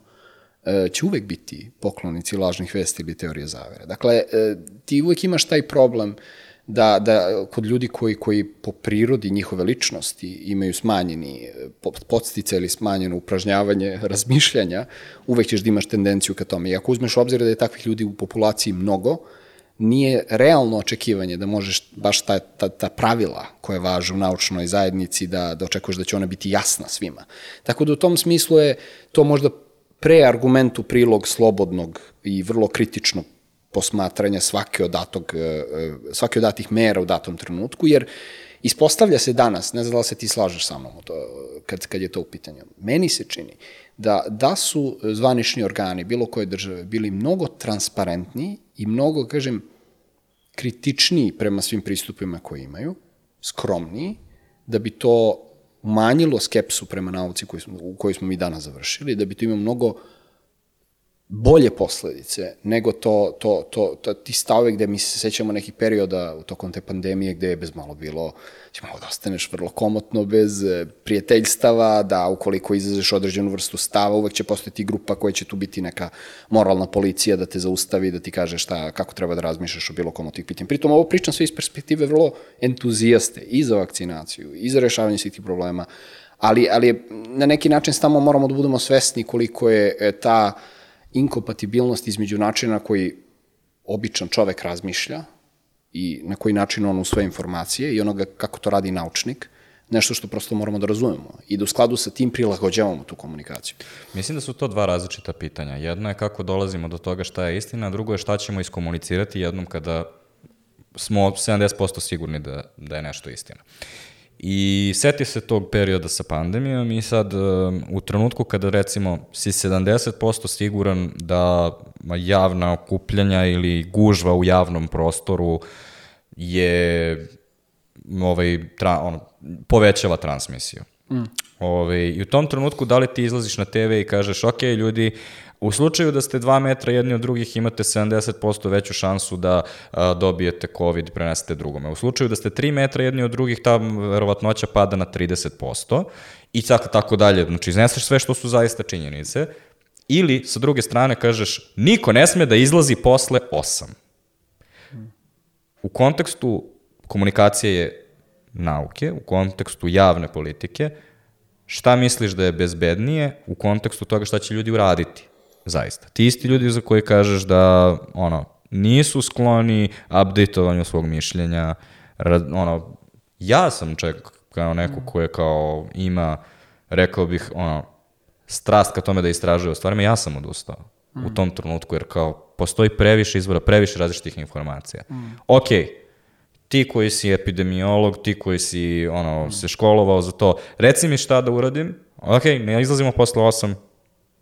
S3: će uvek biti poklonici lažnih vesti ili teorije zavere. Dakle, e, ti uvek imaš taj problem da, da kod ljudi koji, koji po prirodi njihove ličnosti imaju smanjeni e, podstice ili smanjeno upražnjavanje razmišljanja, uvek ćeš da imaš tendenciju ka tome. I ako uzmeš u obzir da je takvih ljudi u populaciji mnogo, nije realno očekivanje da možeš baš ta, ta, ta pravila koje važu u naučnoj zajednici da, da očekuješ da će ona biti jasna svima. Tako da u tom smislu je to možda pre argumentu prilog slobodnog i vrlo kritično posmatranja svake od, datog, e, e, svake od datih mera u datom trenutku, jer ispostavlja se danas, ne znam da se ti slažeš sa mnom to, kad, kad je to u pitanju, meni se čini da, da su zvanični organi bilo koje države bili mnogo transparentniji i mnogo, kažem, kritičniji prema svim pristupima koje imaju, skromniji, da bi to umanjilo skepsu prema nauci koju smo, u kojoj smo mi danas završili, da bi to imao mnogo bolje posledice nego to, to, to, to ti stave gde mi se sećamo nekih perioda u tokom te pandemije gde je bez malo bilo, će malo da ostaneš vrlo komotno bez e, prijateljstava, da ukoliko izazeš određenu vrstu stava, uvek će postojati grupa koja će tu biti neka moralna policija da te zaustavi, da ti kaže šta, kako treba da razmišljaš o bilo kom od tih pitanja. Pritom ovo pričam sve iz perspektive vrlo entuzijaste i za vakcinaciju, i za rešavanje svih tih problema, ali, ali na neki način stamo moramo da budemo svesni koliko je e, ta uh, inkompatibilnost između načina koji običan čovek razmišlja i na koji način on usvoje informacije i onoga kako to radi naučnik, nešto što prosto moramo da razumemo i da u skladu sa tim prilagođavamo tu komunikaciju.
S1: Mislim da su to dva različita pitanja. Jedno je kako dolazimo do toga šta je istina, a drugo je šta ćemo iskomunicirati jednom kada smo 70% sigurni da, da je nešto istina. I seti se tog perioda sa pandemijom i sad um, u trenutku kada recimo si 70% siguran da javna okupljanja ili gužva u javnom prostoru je ovaj, tra, ono, povećava transmisiju. Mm. Ove, I u tom trenutku da li ti izlaziš na TV i kažeš ok, ljudi, u slučaju da ste dva metra jedni od drugih imate 70% veću šansu da a, dobijete COVID i prenesete drugome. U slučaju da ste 3 metra jedni od drugih, ta verovatnoća pada na 30% i tako, tako dalje. Znači, izneseš sve što su zaista činjenice. Ili, sa druge strane, kažeš, niko ne sme da izlazi posle 8. U kontekstu komunikacije je nauke, u kontekstu javne politike, šta misliš da je bezbednije u kontekstu toga šta će ljudi uraditi? Zaista. Ti isti ljudi za koje kažeš da ono, nisu skloni updateovanju svog mišljenja, ono, ja sam čak kao neko ko je kao ima, rekao bih, ono, strast ka tome da istražuje o stvarima, ja sam odustao mm. u tom trenutku, jer kao postoji previše izvora, previše različitih informacija. Mm. Okej, okay, ti koji si epidemiolog, ti koji si ono, se školovao za to, reci mi šta da uradim, ok, ne izlazimo posle 8,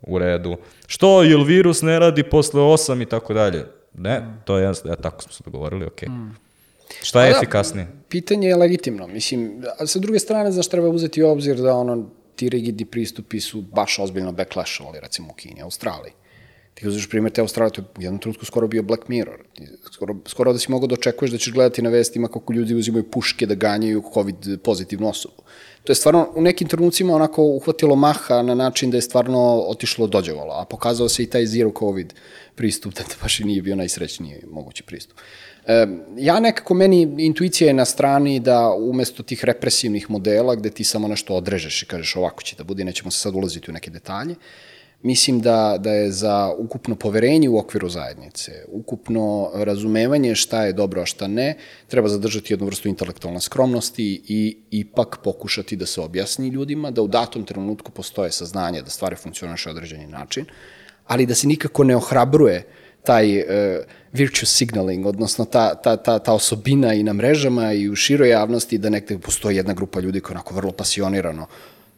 S1: u redu. Što, jel virus ne radi posle 8 i tako dalje? Ne, to je, ja, tako smo se dogovorili, ok. Mm. Šta je da, efikasnije?
S3: Pitanje je legitimno, mislim, a sa druge strane, znaš, treba uzeti u obzir da ono, ti rigidni pristupi su baš ozbiljno backlashovali, recimo u Kini, Australiji. Ti uzeš primjer te Australije, to je u jednom trenutku skoro bio Black Mirror. Skoro, skoro da si mogao da očekuješ da ćeš gledati na vestima kako ljudi uzimaju puške da ganjaju COVID pozitivnu osobu. To je stvarno u nekim trenucima onako uhvatilo maha na način da je stvarno otišlo dođevalo, a pokazao se i taj zero COVID pristup, da baš i nije bio najsrećniji mogući pristup. E, ja nekako, meni intuicija je na strani da umesto tih represivnih modela gde ti samo nešto odrežeš i kažeš ovako će da bude, nećemo se sad ulaziti u neke detalje, mislim da, da je za ukupno poverenje u okviru zajednice, ukupno razumevanje šta je dobro, a šta ne, treba zadržati jednu vrstu intelektualne skromnosti i ipak pokušati da se objasni ljudima da u datom trenutku postoje saznanje da stvari funkcioniše određeni način, ali da se nikako ne ohrabruje taj uh, virtuous signaling, odnosno ta, ta, ta, ta osobina i na mrežama i u široj javnosti da nekde postoji jedna grupa ljudi koja onako vrlo pasionirano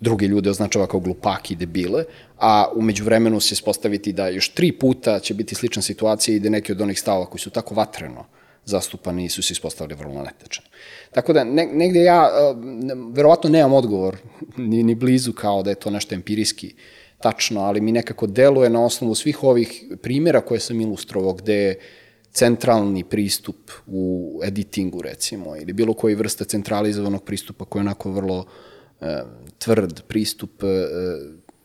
S3: druge ljude označava kao glupaki debile, a umeđu vremenu se ispostaviti da još tri puta će biti slična situacija i da neki od onih stavova koji su tako vatreno zastupani su se ispostavili vrlo netečani. Tako da ne, negde ja verovatno nemam odgovor ni, ni blizu kao da je to nešto empirijski tačno, ali mi nekako deluje na osnovu svih ovih primjera koje sam ilustrovao gde je centralni pristup u editingu recimo ili bilo koji vrste centralizovanog pristupa koji je onako vrlo uh, tvrd pristup, e,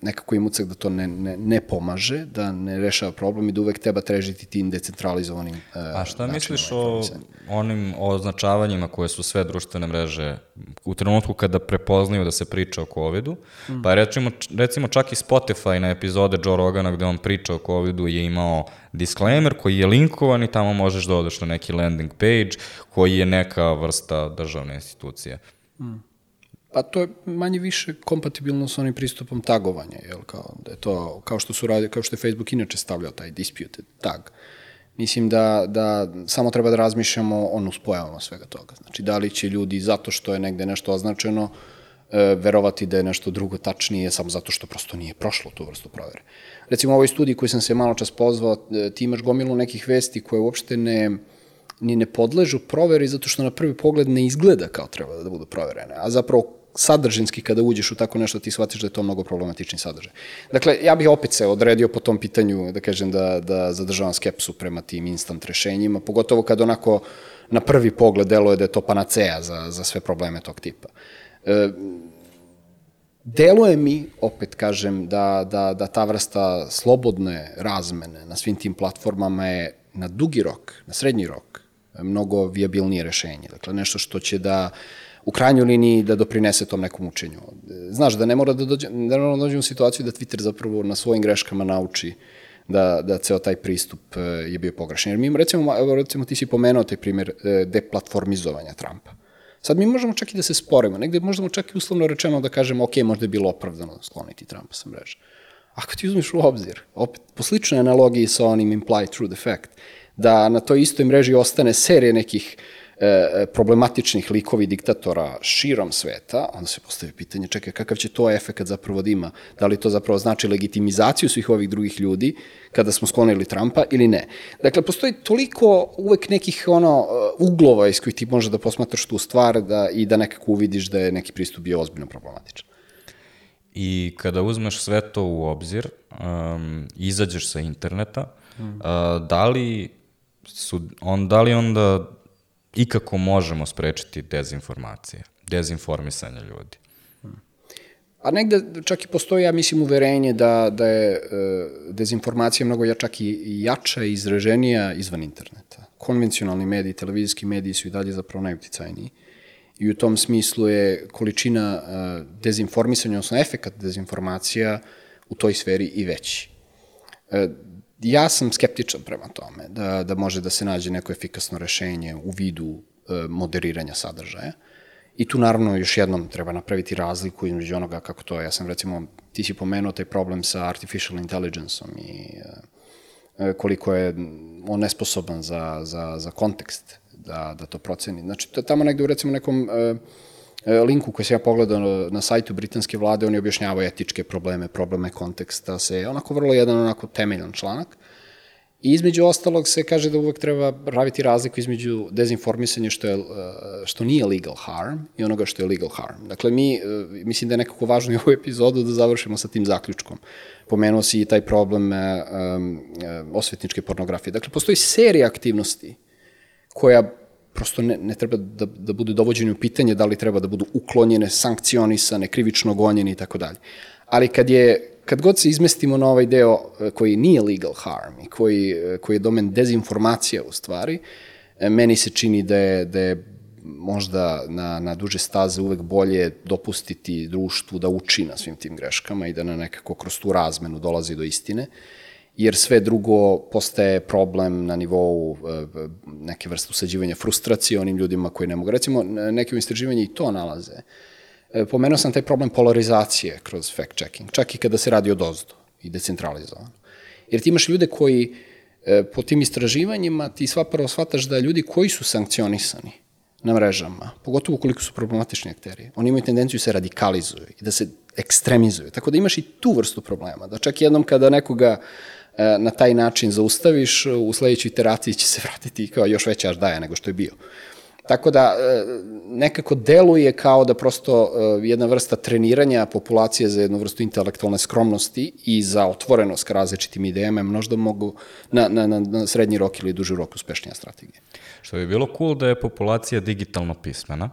S3: nekako im ucek da to ne, ne, ne pomaže, da ne rešava problem i da uvek treba trežiti tim decentralizovanim e,
S1: A šta misliš o onim označavanjima koje su sve društvene mreže u trenutku kada prepoznaju da se priča o COVID-u? Mm. Pa recimo, recimo čak i Spotify na epizode Joe Rogana gde on priča o COVID-u je imao disclaimer koji je linkovan i tamo možeš da odeš na neki landing page koji je neka vrsta državne institucije. Mm.
S3: Pa to je manje više kompatibilno sa onim pristupom tagovanja, jel, kao, da je to, kao što su radi, kao što je Facebook inače stavljao taj disputed tag. Mislim da, da samo treba da razmišljamo o nuspojavama svega toga. Znači, da li će ljudi, zato što je negde nešto označeno, e, verovati da je nešto drugo tačnije samo zato što prosto nije prošlo tu vrstu provere. Recimo, u ovoj studiji koji sam se malo čas pozvao, e, ti imaš gomilu nekih vesti koje uopšte ne, ni ne podležu proveri zato što na prvi pogled ne izgleda kao treba da budu proverene, a zapravo sadržinski kada uđeš u tako nešto ti shvatiš da je to mnogo problematični sadržaj. Dakle, ja bih opet se odredio po tom pitanju, da kažem da, da zadržavam skepsu prema tim instant rešenjima, pogotovo kad onako na prvi pogled deluje da je to panacea za, za sve probleme tog tipa. E, deluje mi, opet kažem, da, da, da ta vrsta slobodne razmene na svim tim platformama je na dugi rok, na srednji rok, mnogo viabilnije rešenje. Dakle, nešto što će da u krajnjoj liniji da doprinese tom nekom učenju. Znaš, da ne mora da dođe, da da dođe u situaciju da Twitter zapravo na svojim greškama nauči da, da ceo taj pristup e, je bio pogrešan. Jer mi, recimo, evo, recimo ti si pomenuo taj primjer e, deplatformizovanja Trumpa. Sad mi možemo čak i da se sporimo, negde možemo čak i uslovno rečeno da kažemo, ok, možda je bilo opravdano skloniti Trumpa sa mreže. Ako ti uzmeš u obzir, opet, po sličnoj analogiji sa onim implied true defect, da na toj istoj mreži ostane serije nekih e, problematičnih likovi diktatora širom sveta, onda se postavi pitanje, čekaj, kakav će to efekt zapravo da ima? Da li to zapravo znači legitimizaciju svih ovih drugih ljudi kada smo sklonili Trumpa ili ne? Dakle, postoji toliko uvek nekih ono uglova iz kojih ti može da posmatraš tu stvar da, i da nekako uvidiš da je neki pristup bio ozbiljno problematičan.
S1: I kada uzmeš sve to u obzir, um, izađeš sa interneta, mm. uh, da li su, on, da li onda ikako možemo sprečiti dezinformacije, dezinformisanje ljudi?
S3: A negde čak i postoji, ja mislim, uverenje da, da je e, dezinformacija mnogo ja, čak i jača i izraženija izvan interneta. Konvencionalni mediji, televizijski mediji su i dalje zapravo najuticajniji. I u tom smislu je količina e, dezinformisanja, odnosno efekat dezinformacija u toj sferi i veći. E, ja sam skeptičan prema tome da, da može da se nađe neko efikasno rešenje u vidu e, moderiranja sadržaja. I tu naravno još jednom treba napraviti razliku između onoga kako to je. Ja sam recimo, ti si pomenuo taj problem sa artificial intelligence-om i e, koliko je on nesposoban za, za, za kontekst da, da to proceni. Znači, tamo negde u recimo nekom e, E, linku koji sam ja pogledao na, sajtu britanske vlade, oni objašnjavaju etičke probleme, probleme konteksta, se onako vrlo jedan onako temeljan članak. I između ostalog se kaže da uvek treba praviti razliku između dezinformisanja što, je, e, što nije legal harm i onoga što je legal harm. Dakle, mi, e, mislim da je nekako važno i ovu epizodu da završimo sa tim zaključkom. Pomenuo si i taj problem osvetničke pornografije. Dakle, postoji serija aktivnosti koja prosto ne, ne treba da, da budu dovođeni u pitanje da li treba da budu uklonjene, sankcionisane, krivično gonjene i tako dalje. Ali kad je kad god se izmestimo na ovaj deo e, koji nije legal harm i koji, e, koji je domen dezinformacija u stvari, e, meni se čini da je, da je možda na, na duže staze uvek bolje dopustiti društvu da uči na svim tim greškama i da na nekako kroz tu razmenu dolazi do istine. Uh, jer sve drugo postaje problem na nivou e, neke vrste usađivanja frustracije onim ljudima koji ne mogu. Recimo, neke u istraživanju i to nalaze. E, pomenuo sam taj problem polarizacije kroz fact-checking, čak i kada se radi o dozdu i decentralizovano. Jer ti imaš ljude koji e, po tim istraživanjima ti sva prvo shvataš da ljudi koji su sankcionisani na mrežama, pogotovo koliko su problematični akteri, oni imaju tendenciju da se radikalizuju i da se ekstremizuju. Tako da imaš i tu vrstu problema, da čak jednom kada nekoga uh, E, na taj način zaustaviš, u sledećoj iteraciji će se vratiti kao još veća daja nego što je bio. Tako da e, nekako deluje kao da prosto e, jedna vrsta treniranja populacije za jednu vrstu intelektualne skromnosti i za otvorenost ka različitim idejama možda mogu na, na, na, na srednji rok ili duži rok uspešnija strategija.
S1: Što bi bilo cool da je populacija digitalno pismena,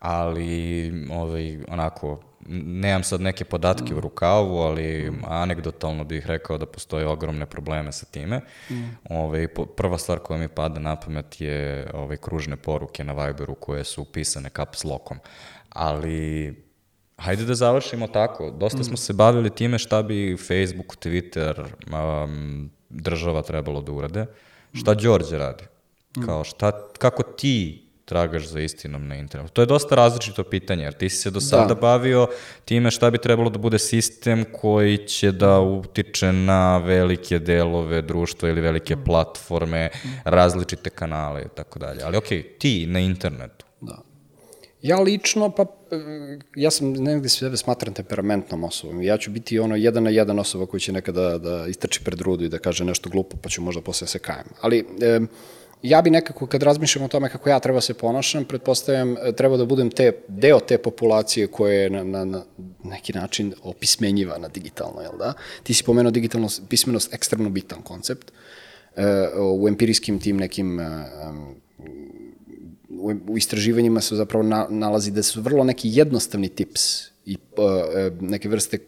S1: ali ovaj, onako nemam sad neke podatke mm. u rukavu, ali mm. anegdotalno bih rekao da postoje ogromne probleme sa time. Mm. Ove, ovaj, prva stvar koja mi pada na pamet je ove, ovaj, kružne poruke na Viberu koje su pisane caps lockom. Ali hajde da završimo tako. Dosta mm. smo se bavili time šta bi Facebook, Twitter, um, država trebalo da urade. Šta Đorđe radi? Mm. Kao šta, kako ti tragaš za istinom na internetu? To je dosta različito pitanje, jer ti si se do sada da. bavio time šta bi trebalo da bude sistem koji će da utiče na velike delove društva ili velike mm. platforme, mm. različite kanale i tako dalje. Ali okej, okay, ti na internetu.
S3: Da. Ja lično, pa ja sam negde sebe smatram temperamentnom osobom. Ja ću biti ono jedan na jedan osoba koji će nekada da istrči pred rudu i da kaže nešto glupo, pa ću možda posle se kajem. Ali e, ja bi nekako, kad razmišljam o tome kako ja treba se ponašam, pretpostavljam, e, treba da budem te, deo te populacije koje je na, na, na neki način opismenjiva na digitalno, jel da? Ti si pomenuo digitalno pismenost, ekstremno bitan koncept. E, u empirijskim tim nekim e, u istraživanjima se zapravo na, nalazi da su vrlo neki jednostavni tips i neke vrste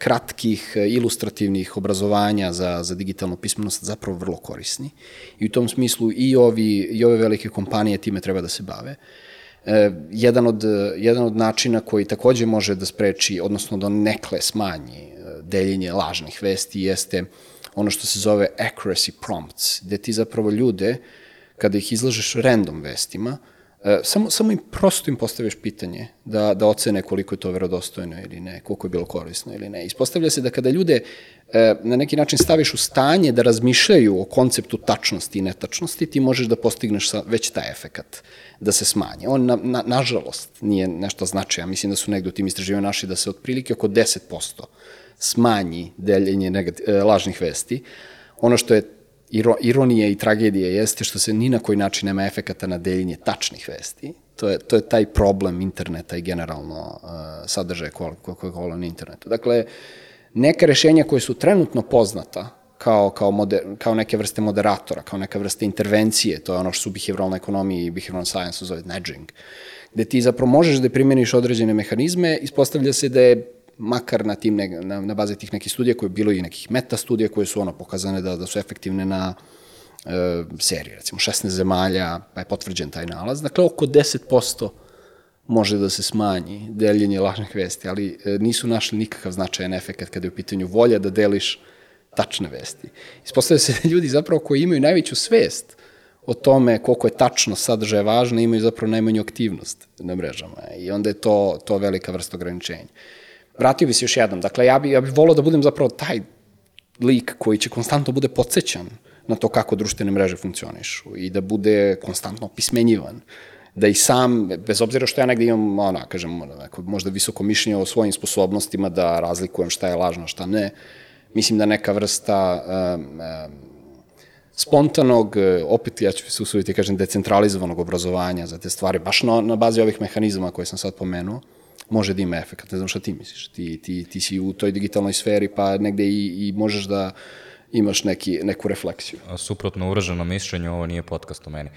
S3: kratkih, e, ilustrativnih obrazovanja za, za digitalnu pismenost zapravo vrlo korisni. I u tom smislu i, ovi, i ove velike kompanije time treba da se bave. E, jedan, od, jedan od načina koji takođe može da spreči, odnosno da nekle smanji e, deljenje lažnih vesti jeste ono što se zove accuracy prompts, gde ti zapravo ljude, kada ih izlažeš random vestima, samo, samo im prosto im postaviš pitanje da, da ocene koliko je to verodostojno ili ne, koliko je bilo korisno ili ne. Ispostavlja se da kada ljude e, na neki način staviš u stanje da razmišljaju o konceptu tačnosti i netačnosti, ti možeš da postigneš sa, već taj efekat da se smanje. On, na, na, nažalost, nije nešto značaja. Mislim da su negde u tim istraživanjima naši da se otprilike oko 10% smanji deljenje negati, e, lažnih vesti. Ono što je iro, ironije i tragedije jeste što se ni na koji način nema efekata na deljenje tačnih vesti. To je, to je taj problem interneta i generalno uh, sadržaje koje koje na internetu. Dakle, neka rešenja koje su trenutno poznata kao, kao, moder, kao neke vrste moderatora, kao neka vrste intervencije, to je ono što su behavioralna ekonomija i behavioral science zove nudging, gde ti zapravo možeš da primjeniš određene mehanizme, ispostavlja se da je makar na, tim, na, na bazi tih nekih studija koje je bilo i nekih meta studija koje su ono pokazane da, da su efektivne na e, seriji, recimo 16 zemalja, pa je potvrđen taj nalaz. Dakle, oko 10% može da se smanji deljenje lažnih vesti, ali e, nisu našli nikakav značajan efekt kada je u pitanju volja da deliš tačne vesti. Ispostavlja se da ljudi zapravo koji imaju najveću svest o tome koliko je tačno sadržaje važno, imaju zapravo najmanju aktivnost na mrežama i onda je to, to velika vrsta ograničenja vratio bi se još jednom. Dakle, ja bih ja bi volao da budem zapravo taj lik koji će konstantno bude podsjećan na to kako društvene mreže funkcionišu i da bude konstantno pismenjivan da i sam, bez obzira što ja negde imam, ona, kažem, neko, možda visoko mišljenje o svojim sposobnostima da razlikujem šta je lažno, šta ne, mislim da neka vrsta um, um, spontanog, opet ja ću se usuditi, kažem, decentralizovanog obrazovanja za te stvari, baš na, na bazi ovih mehanizama koje sam sad pomenuo, može da ima efekt. Ne znam šta ti misliš. Ti, ti, ti si u toj digitalnoj sferi pa negde i, i možeš da imaš neki, neku refleksiju.
S1: A suprotno uraženo mišljenje, ovo nije podcast o meni.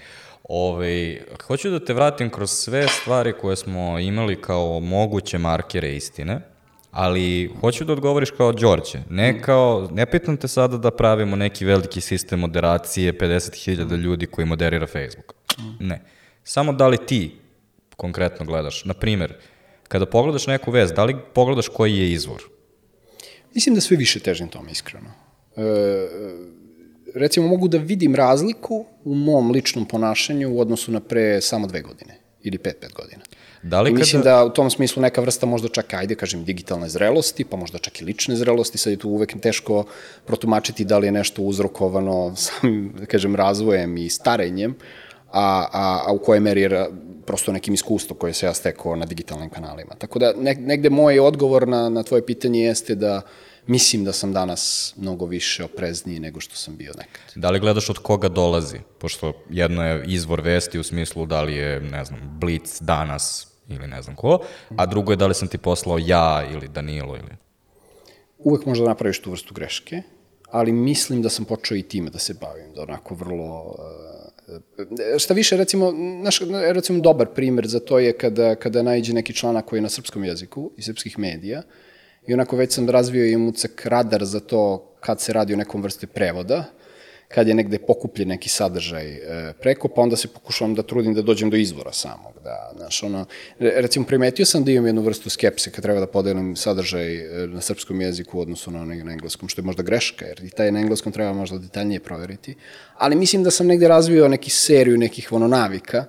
S1: Ove, ovaj, hoću da te vratim kroz sve stvari koje smo imali kao moguće markere istine, ali hoću da odgovoriš kao Đorđe. Ne, kao, ne pitam te sada da pravimo neki veliki sistem moderacije, 50.000 ljudi koji moderira Facebook. Ne. Samo da li ti konkretno gledaš, na primer, Kada pogledaš neku vest, da li pogledaš koji je izvor?
S3: Mislim da sve više težim tome, iskreno. E, recimo, mogu da vidim razliku u mom ličnom ponašanju u odnosu na pre samo dve godine ili pet, pet godina. Da li I mislim kada... da u tom smislu neka vrsta možda čak, ajde kažem, digitalne zrelosti, pa možda čak i lične zrelosti, sad je tu uvek teško protumačiti da li je nešto uzrokovano samim, da kažem, razvojem i starenjem, a, a, a u kojoj meri je prosto nekim iskustvom koje se ja stekao na digitalnim kanalima. Tako da ne, negde moj odgovor na, na tvoje pitanje jeste da mislim da sam danas mnogo više oprezniji nego što sam bio nekad.
S1: Da li gledaš od koga dolazi? Pošto jedno je izvor vesti u smislu da li je, ne znam, Blitz danas ili ne znam ko, a drugo je da li sam ti poslao ja ili Danilo ili...
S3: Uvek možda napraviš tu vrstu greške, ali mislim da sam počeo i time da se bavim, da onako vrlo uh, Šta više, recimo, naš, recimo dobar primer za to je kada, kada najđe neki članak koji je na srpskom jeziku i srpskih medija i onako već sam razvio i mucak radar za to kad se radi o nekom vrste prevoda, kad je negde pokupljen neki sadržaj e, preko, pa onda se pokušavam da trudim da dođem do izvora samog. Da, znaš, ono, recimo, primetio sam da imam jednu vrstu skepse kad treba da podelim sadržaj e, na srpskom jeziku u odnosu na, na engleskom, što je možda greška, jer i taj na engleskom treba možda detaljnije proveriti. Ali mislim da sam negde razvio neki seriju nekih ono navika,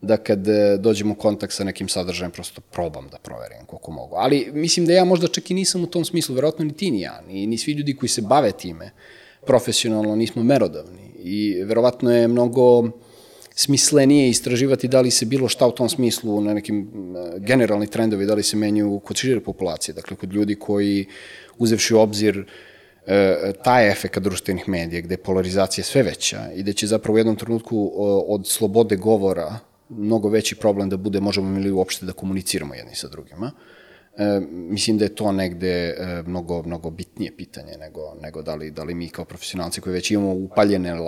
S3: da kad e, dođem u kontakt sa nekim sadržajem, prosto probam da proverim koliko mogu. Ali mislim da ja možda čak i nisam u tom smislu, verovatno ni ti ni ja, ni, ni svi ljudi koji se bave time, profesionalno nismo merodavni i verovatno je mnogo smislenije istraživati da li se bilo šta u tom smislu na nekim generalni trendovi, da li se menju kod šire populacije, dakle kod ljudi koji uzevši u obzir e, taj efekt društvenih medija gde je polarizacija sve veća i da će zapravo u jednom trenutku od slobode govora mnogo veći problem da bude možemo ili uopšte da komuniciramo jedni sa drugima. E, mislim da je to negde e, mnogo, mnogo bitnije pitanje nego, nego da, li, da li mi kao profesionalci koji već imamo upaljene e,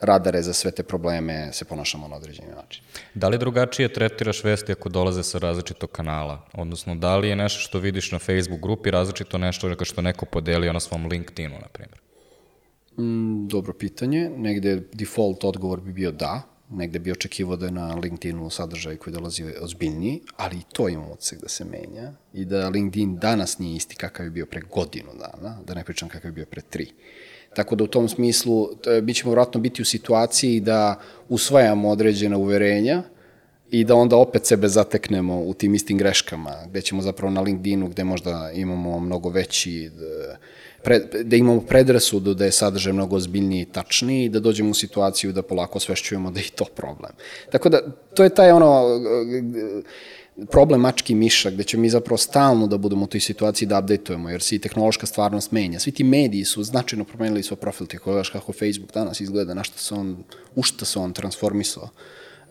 S3: radare za sve te probleme se ponašamo na određeni način.
S1: Da li drugačije tretiraš vesti ako dolaze sa različitog kanala? Odnosno, da li je nešto što vidiš na Facebook grupi različito nešto što neko podelio na svom LinkedInu, na primjer?
S3: Mm, dobro pitanje. Negde default odgovor bi bio da negde bi očekivao da je na LinkedInu sadržaj koji dolazi ozbiljniji, ali i to ima utisak da se menja i da LinkedIn danas nije isti kakav je bio pre godinu dana, da ne pričam kakav je bio pre tri. Tako da u tom smislu bit ćemo vratno biti u situaciji da usvajamo određena uverenja i da onda opet sebe zateknemo u tim istim greškama, gde ćemo zapravo na LinkedInu, gde možda imamo mnogo veći pre, da imamo predrasudu da je sadržaj mnogo ozbiljniji i tačniji i da dođemo u situaciju da polako osvešćujemo da je to problem. Tako da, to je taj ono problem mački miša, gde ćemo mi zapravo stalno da budemo u toj situaciji da updateujemo, jer se i tehnološka stvarnost menja. Svi ti mediji su značajno promenili svoj profil, ti gledaš kako Facebook danas izgleda, na šta se on, u šta se on transformisao.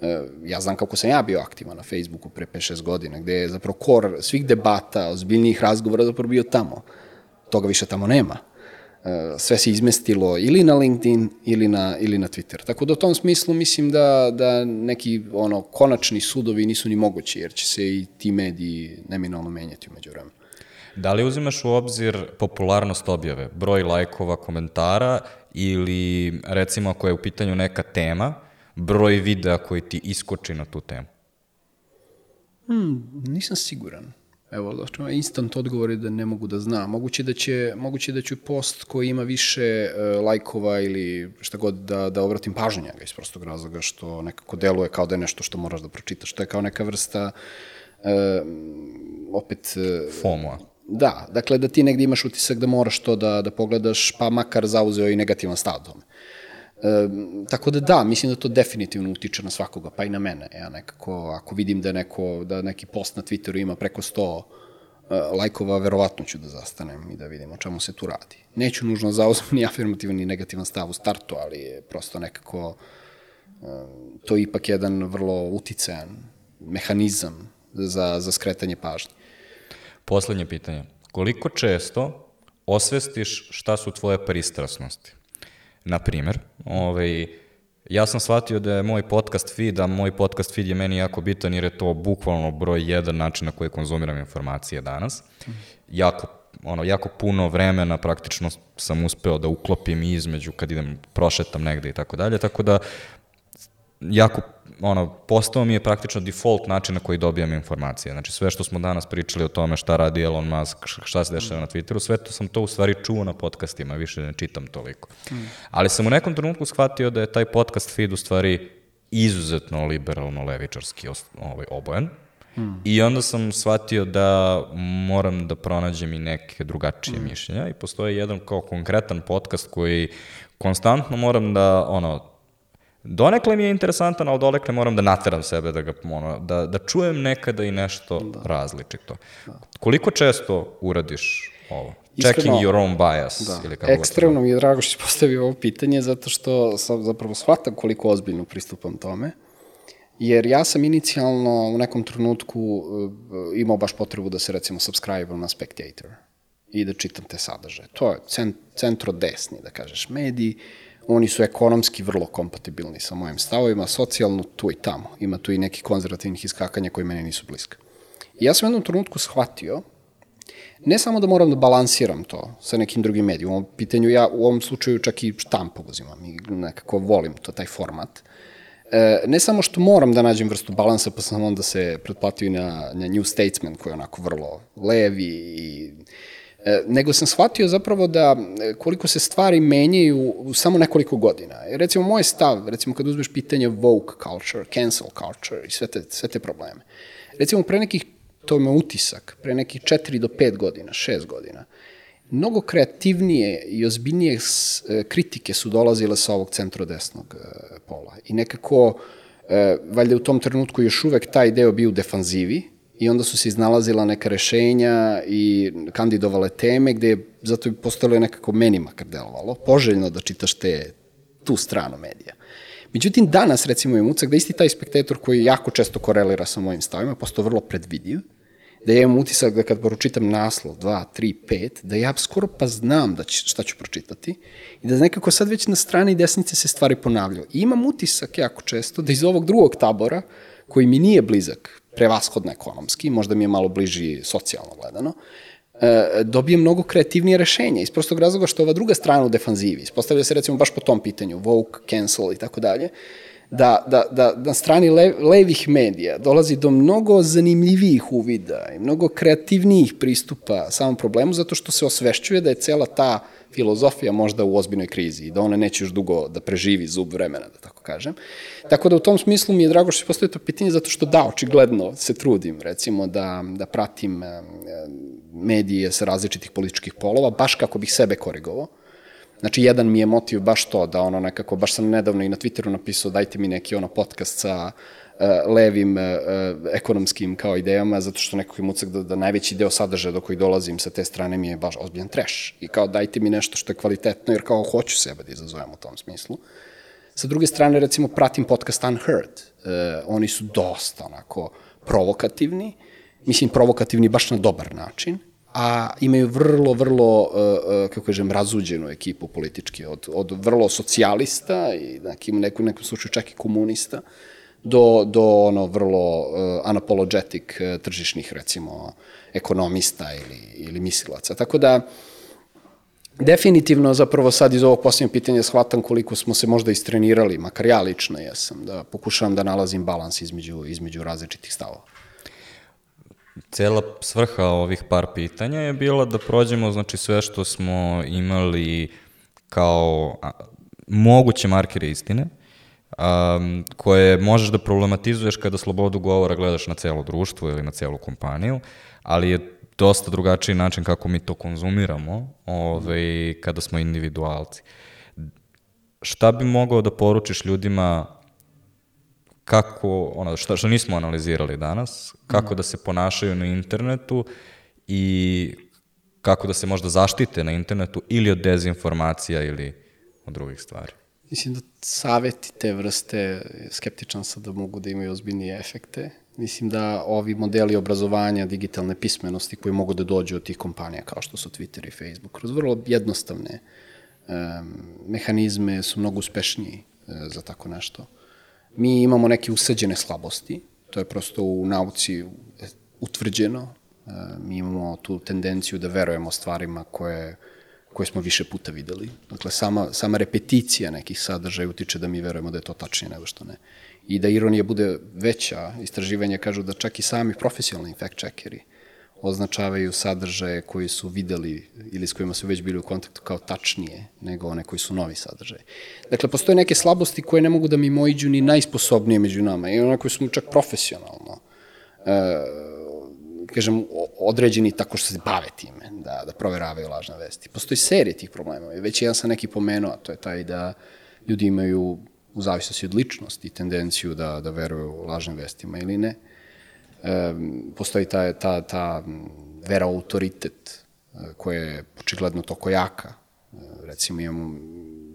S3: E, ja znam kako sam ja bio aktivan na Facebooku pre 5-6 godina, gde je zapravo kor svih debata, ozbiljnijih razgovora zapravo bio tamo toga više tamo nema. E, sve se izmestilo ili na LinkedIn ili na, ili na Twitter. Tako da u tom smislu mislim da, da neki ono, konačni sudovi nisu ni mogući, jer će se i ti mediji neminovno menjati umeđu vremenu.
S1: Da li uzimaš u obzir popularnost objave, broj lajkova, komentara ili recimo ako je u pitanju neka tema, broj videa koji ti iskoči na tu temu?
S3: Hmm, nisam siguran. Evo, instant odgovor je da ne mogu da znam. Moguće da će, moguće da ću post koji ima više uh, lajkova ili šta god da, da obratim pažnju njega iz prostog razloga što nekako deluje kao da je nešto što moraš da pročitaš. To je kao neka vrsta uh, opet...
S1: Uh, FOMO-a.
S3: Da, dakle da ti negde imaš utisak da moraš to da, da pogledaš, pa makar zauzeo i negativan stav tome. E, tako da da, mislim da to definitivno utiče na svakoga, pa i na mene. Ja nekako, ako vidim da, neko, da neki post na Twitteru ima preko 100 e, lajkova, verovatno ću da zastanem i da vidim o čemu se tu radi. Neću nužno zauzem ni afirmativan ni negativan stav u startu, ali je prosto nekako to je ipak jedan vrlo uticajan mehanizam za, za skretanje pažnje.
S1: Poslednje pitanje. Koliko često osvestiš šta su tvoje pristrasnosti? Na primer, ovaj, ja sam shvatio da je moj podcast feed, a moj podcast feed je meni jako bitan jer je to bukvalno broj jedan način na koji konzumiram informacije danas. Jako ono, jako puno vremena praktično sam uspeo da uklopim između kad idem, prošetam negde i tako dalje, tako da jako, ono, postao mi je praktično default način na koji dobijam informacije. Znači, sve što smo danas pričali o tome šta radi Elon Musk, šta se dešava na Twitteru, sve to sam to u stvari čuo na podcastima, više ne čitam toliko. Mm. Ali sam u nekom trenutku shvatio da je taj podcast feed u stvari izuzetno liberalno-levičarski ovaj, obojen. Hmm. I onda sam shvatio da moram da pronađem i neke drugačije hmm. mišljenja i postoji jedan kao konkretan podcast koji konstantno moram da ono Donekle mi je interesantan, ali donekle moram da nateram sebe da, ga, ono, da, da čujem nekada i nešto da. različito. Da. Koliko često uradiš ovo? Iskreno, Checking your own bias.
S3: Da. Ili kako Ekstremno mi je drago što si postavio ovo pitanje, zato što sam zapravo shvatam koliko ozbiljno pristupam tome. Jer ja sam inicijalno u nekom trenutku uh, imao baš potrebu da se recimo subscribe na Spectator i da čitam te sadržaje. To je cent, centro desni, da kažeš, mediji oni su ekonomski vrlo kompatibilni sa mojim stavovima, socijalno tu i tamo. Ima tu i neki konzervativnih iskakanja koji meni nisu bliska. I ja sam u jednom trenutku shvatio, ne samo da moram da balansiram to sa nekim drugim medijom, u ovom pitanju ja u ovom slučaju čak i štampu uzimam i nekako volim to, taj format, e, ne samo što moram da nađem vrstu balansa, pa sam onda se pretplatio na, na New Statesman koji je onako vrlo levi i nego sam shvatio zapravo da e, koliko se stvari menjaju u samo nekoliko godina. Recimo, moj stav, recimo kad uzmeš pitanje woke culture, cancel culture i sve te, sve te probleme. Recimo, pre nekih, to me utisak, pre nekih 4 do 5 godina, 6 godina, mnogo kreativnije i ozbiljnije e, kritike su dolazile sa ovog centrodesnog pola. I nekako, valjda u tom trenutku još uvek taj deo bio u defanzivi, i onda su se iznalazila neka rešenja i kandidovale teme gde je zato bi postojalo nekako meni makar delovalo, poželjno da čitaš te, tu stranu medija. Međutim, danas recimo imam ucak da isti taj spektator koji jako često korelira sa mojim stavima, posto vrlo predvidiv, da ja imam utisak da kad pročitam naslov 2, 3, 5, da ja skoro pa znam da će, šta ću pročitati i da nekako sad već na strani desnice se stvari ponavljaju. I imam utisak jako često da iz ovog drugog tabora, koji mi nije blizak, prevashodno ekonomski, možda mi je malo bliži socijalno gledano, e, dobije mnogo kreativnije rešenja iz prostog razloga što ova druga strana u defanzivi, ispostavlja se recimo baš po tom pitanju, woke, cancel i tako dalje, da, da, da na strani le, levih medija dolazi do mnogo zanimljivijih uvida i mnogo kreativnijih pristupa samom problemu, zato što se osvešćuje da je cela ta filozofija možda u ozbiljnoj krizi i da ona neće još dugo da preživi zub vremena, da tako kažem. Tako da u tom smislu mi je drago što postoje to pitanje, zato što da, očigledno se trudim, recimo, da, da pratim medije sa različitih političkih polova, baš kako bih sebe korigovao. Znači, jedan mi je motiv baš to, da ono nekako, baš sam nedavno i na Twitteru napisao, dajte mi neki ono podcast sa uh, levim uh, ekonomskim kao idejama, zato što nekako im ucak da, da najveći deo sadržaja do koji dolazim sa te strane mi je baš ozbiljan trash. I kao dajte mi nešto što je kvalitetno, jer kao hoću sebe da izazovem u tom smislu. Sa druge strane, recimo, pratim podcast Unheard. Uh, oni su dosta onako provokativni, mislim provokativni baš na dobar način, a imaju vrlo, vrlo, uh, kako kažem, razuđenu ekipu politički, od, od vrlo socijalista i nekim, neku, nekom slučaju čak i komunista, do, do ono vrlo uh, unapologetic uh, tržišnih, recimo, ekonomista ili, ili mislilaca. Tako da, definitivno zapravo sad iz ovog posljednjeg pitanja shvatam koliko smo se možda istrenirali, makar ja lično jesam, da pokušavam da nalazim balans između, između različitih stavova
S1: cela svrha ovih par pitanja je bila da prođemo znači sve što smo imali kao moguće markere istine, um, koje možeš da problematizuješ kada slobodu govora gledaš na celo društvo ili na celu kompaniju, ali je dosta drugačiji način kako mi to konzumiramo ovaj, kada smo individualci. Šta bi mogao da poručiš ljudima kako, ono, što, što nismo analizirali danas, kako da se ponašaju na internetu i kako da se možda zaštite na internetu ili od dezinformacija ili od drugih stvari.
S3: Mislim da saveti te vrste, skeptičan sam da mogu da imaju ozbiljnije efekte. Mislim da ovi modeli obrazovanja digitalne pismenosti koji mogu da dođu od tih kompanija kao što su Twitter i Facebook, kroz vrlo jednostavne um, mehanizme su mnogo uspešniji uh, za tako nešto. Mi imamo neke usađene slabosti, to je prosto u nauci utvrđeno. E, mi imamo tu tendenciju da verujemo stvarima koje, koje smo više puta videli. Dakle, sama, sama repeticija nekih sadržaja utiče da mi verujemo da je to tačnije nego što ne. I da ironija bude veća, istraživanja kažu da čak i sami profesionalni fact-checkeri označavaju sadržaje koji su videli ili s kojima su već bili u kontaktu kao tačnije nego one koji su novi sadržaje. Dakle, postoje neke slabosti koje ne mogu da mi mojiđu ni najsposobnije među nama i one koje smo čak profesionalno e, kažem, određeni tako što se bave time, da, da proveravaju lažne vesti. Postoji serija tih problema. Već jedan sam neki pomenuo, to je taj da ljudi imaju u zavisnosti od ličnosti tendenciju da, da veruju lažnim vestima ili ne e, postoji ta, ta, ta vera autoritet e, koja je očigledno toko jaka. E, recimo imamo,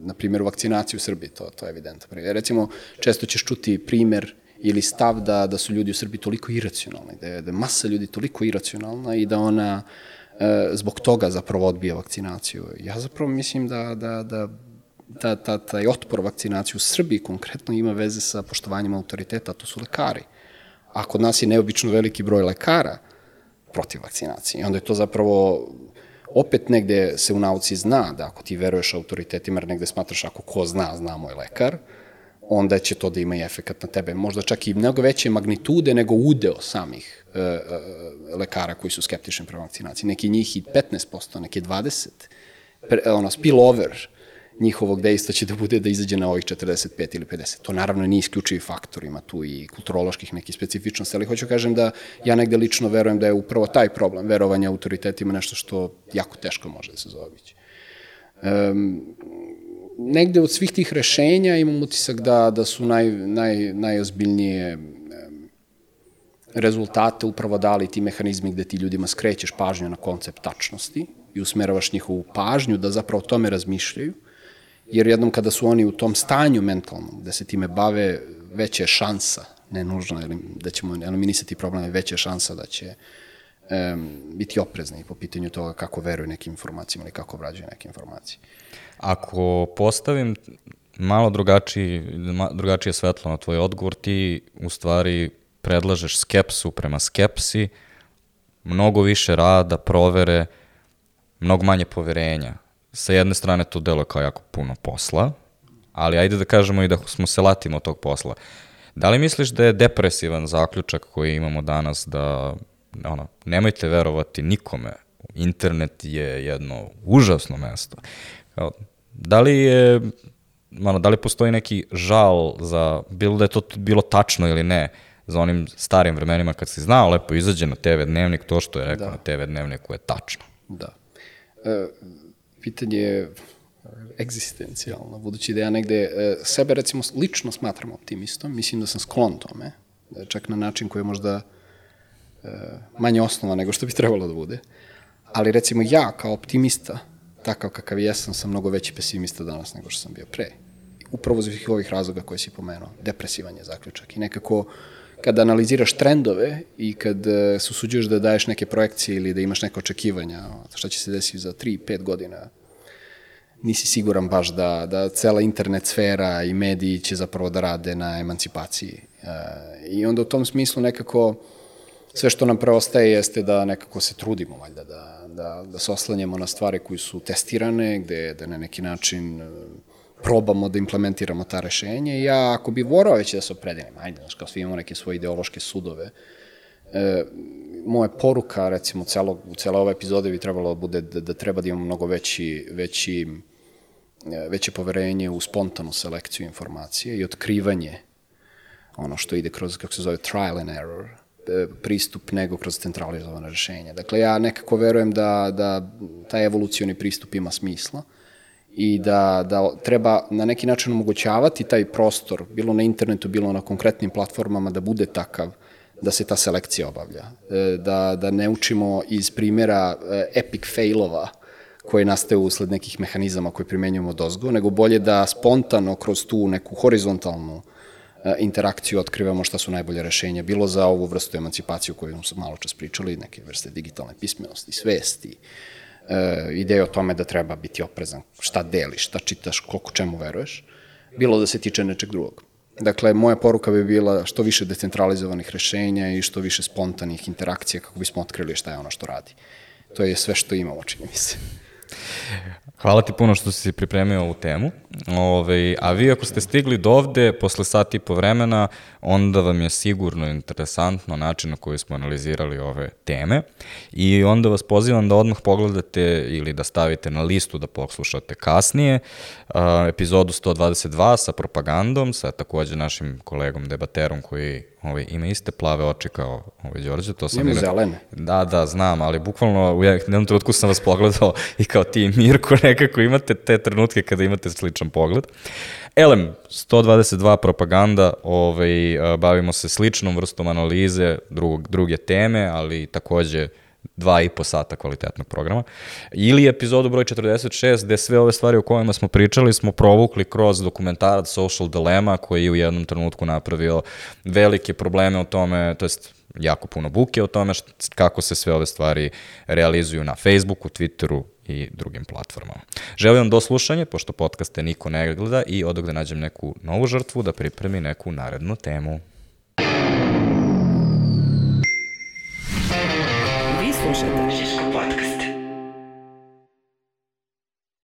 S3: na primjer, vakcinaciju u Srbiji, to, to je evidentno. Recimo, često ćeš čuti primer ili stav da, da su ljudi u Srbiji toliko iracionalni, da je, da je masa ljudi toliko iracionalna i da ona e, zbog toga zapravo odbija vakcinaciju. Ja zapravo mislim da, da, da ta, ta, taj otpor vakcinaciju u Srbiji konkretno ima veze sa poštovanjem autoriteta, to su lekari a kod nas je neobično veliki broj lekara protiv vakcinacije. I onda je to zapravo opet negde se u nauci zna da ako ti veruješ autoritetima, jer negde smatraš ako ko zna, zna moj lekar, onda će to da ima i efekat na tebe. Možda čak i mnogo veće magnitude nego udeo samih e, e, lekara koji su skeptični prema vakcinaciji. Neki njih i 15%, neki 20%. Pre, ono, spillover njihovog dejstva će da bude da izađe na ovih 45 ili 50. To naravno nije isključivi faktor, ima tu i kulturoloških nekih specifičnosti, ali hoću kažem da ja negde lično verujem da je upravo taj problem verovanja autoritetima nešto što jako teško može da se zaobići. Um, negde od svih tih rešenja imam utisak da, da su naj, naj, najozbiljnije rezultate upravo dali ti mehanizmi gde ti ljudima skrećeš pažnju na koncept tačnosti i usmeravaš njihovu pažnju da zapravo o tome razmišljaju jer jednom kada su oni u tom stanju mentalnom, da se time bave, veća je šansa, ne nužno da ćemo eliminisati probleme, veća je šansa da će um, biti oprezni po pitanju toga kako veruju nekim informacijama ili kako obrađuju neke informacije.
S1: Ako postavim malo drugačiji, drugačije svetlo na tvoj odgovor, ti u stvari predlažeš skepsu prema skepsi, mnogo više rada, provere, mnogo manje poverenja sa jedne strane to deluje kao jako puno posla, ali ajde da kažemo i da smo se latimo tog posla. Da li misliš da je depresivan zaključak koji imamo danas da ono, nemojte verovati nikome, internet je jedno užasno mesto. Kao, da li je ono, da li postoji neki žal za, bilo da je to bilo tačno ili ne, za onim starim vremenima kad si znao lepo izađe na TV dnevnik, to što je rekao da. na TV dnevniku je tačno.
S3: Da. E, pitanje je egzistencijalno, budući da ja negde e, sebe recimo lično smatram optimistom, mislim da sam sklon tome, čak na način koji je možda e, manje osnova nego što bi trebalo da bude. Ali recimo ja kao optimista, takav kakav jesam, sam mnogo veći pesimista danas nego što sam bio pre. Upravo svih ovih razloga koje si pomenuo. Depresivan je zaključak i nekako kada analiziraš trendove i kad se usuđuješ da daješ neke projekcije ili da imaš neke očekivanja, šta će se desiti za 3-5 godina, nisi siguran baš da, da cela internet sfera i mediji će zapravo da rade na emancipaciji. E, I onda u tom smislu nekako sve što nam preostaje jeste da nekako se trudimo valjda, da, da, da se oslanjamo na stvari koji su testirane, gde da na neki način probamo da implementiramo ta rešenja i ja ako bi vorao već da se opredelim, ajde, znaš, kao svi imamo neke svoje ideološke sudove, e, moja poruka, recimo, celo, u cele ove epizode bi trebalo da bude da, da treba da imamo mnogo veći, veći, e, veće poverenje u spontanu selekciju informacije i otkrivanje ono što ide kroz, kako se zove, trial and error, e, pristup nego kroz centralizovane rešenja. Dakle, ja nekako verujem da, da taj evolucioni pristup ima smisla i da, da treba na neki način omogućavati taj prostor, bilo na internetu, bilo na konkretnim platformama, da bude takav da se ta selekcija obavlja. E, da, da ne učimo iz primjera e, epic failova koje nastaju usled nekih mehanizama koje primenjujemo dozgo, nego bolje da spontano kroz tu neku horizontalnu e, interakciju otkrivamo šta su najbolje rešenja, bilo za ovu vrstu emancipaciju koju smo malo čas pričali, neke vrste digitalne pismenosti, svesti, e, ideje o tome da treba biti oprezan, šta deliš, šta čitaš, koliko čemu veruješ, bilo da se tiče nečeg drugog. Dakle, moja poruka bi bila što više decentralizovanih rešenja i što više spontanih interakcija kako bismo otkrili šta je ono što radi. To je sve što imamo, čini mi se.
S1: Hvala ti puno što si pripremio ovu temu. Ove, a vi ako ste stigli do ovde, posle sat i po vremena, onda vam je sigurno interesantno način na koji smo analizirali ove teme i onda vas pozivam da odmah pogledate ili da stavite na listu da poslušate kasnije uh, epizodu 122 sa propagandom, sa takođe našim kolegom debaterom koji ovaj, ima iste plave oči kao ovaj Đorđe. To sam
S3: Ima zelene.
S1: Da, da, znam, ali bukvalno u jednom trenutku sam vas pogledao i kao ti i Mirko nekako imate te trenutke kada imate sličan pogled. Elem, 122 propaganda, ovaj, bavimo se sličnom vrstom analize, drug, druge teme, ali takođe dva i po sata kvalitetnog programa. Ili epizodu broj 46, gde sve ove stvari o kojima smo pričali smo provukli kroz dokumentarac Social Dilemma, koji je u jednom trenutku napravio velike probleme o tome, to jest jako puno buke o tome št, kako se sve ove stvari realizuju na Facebooku, Twitteru i drugim platformama. Želim vam do slušanje, pošto podcaste niko ne gleda i odog da nađem neku novu žrtvu da pripremi neku narednu temu.
S2: Vi slušate Žiško podcast.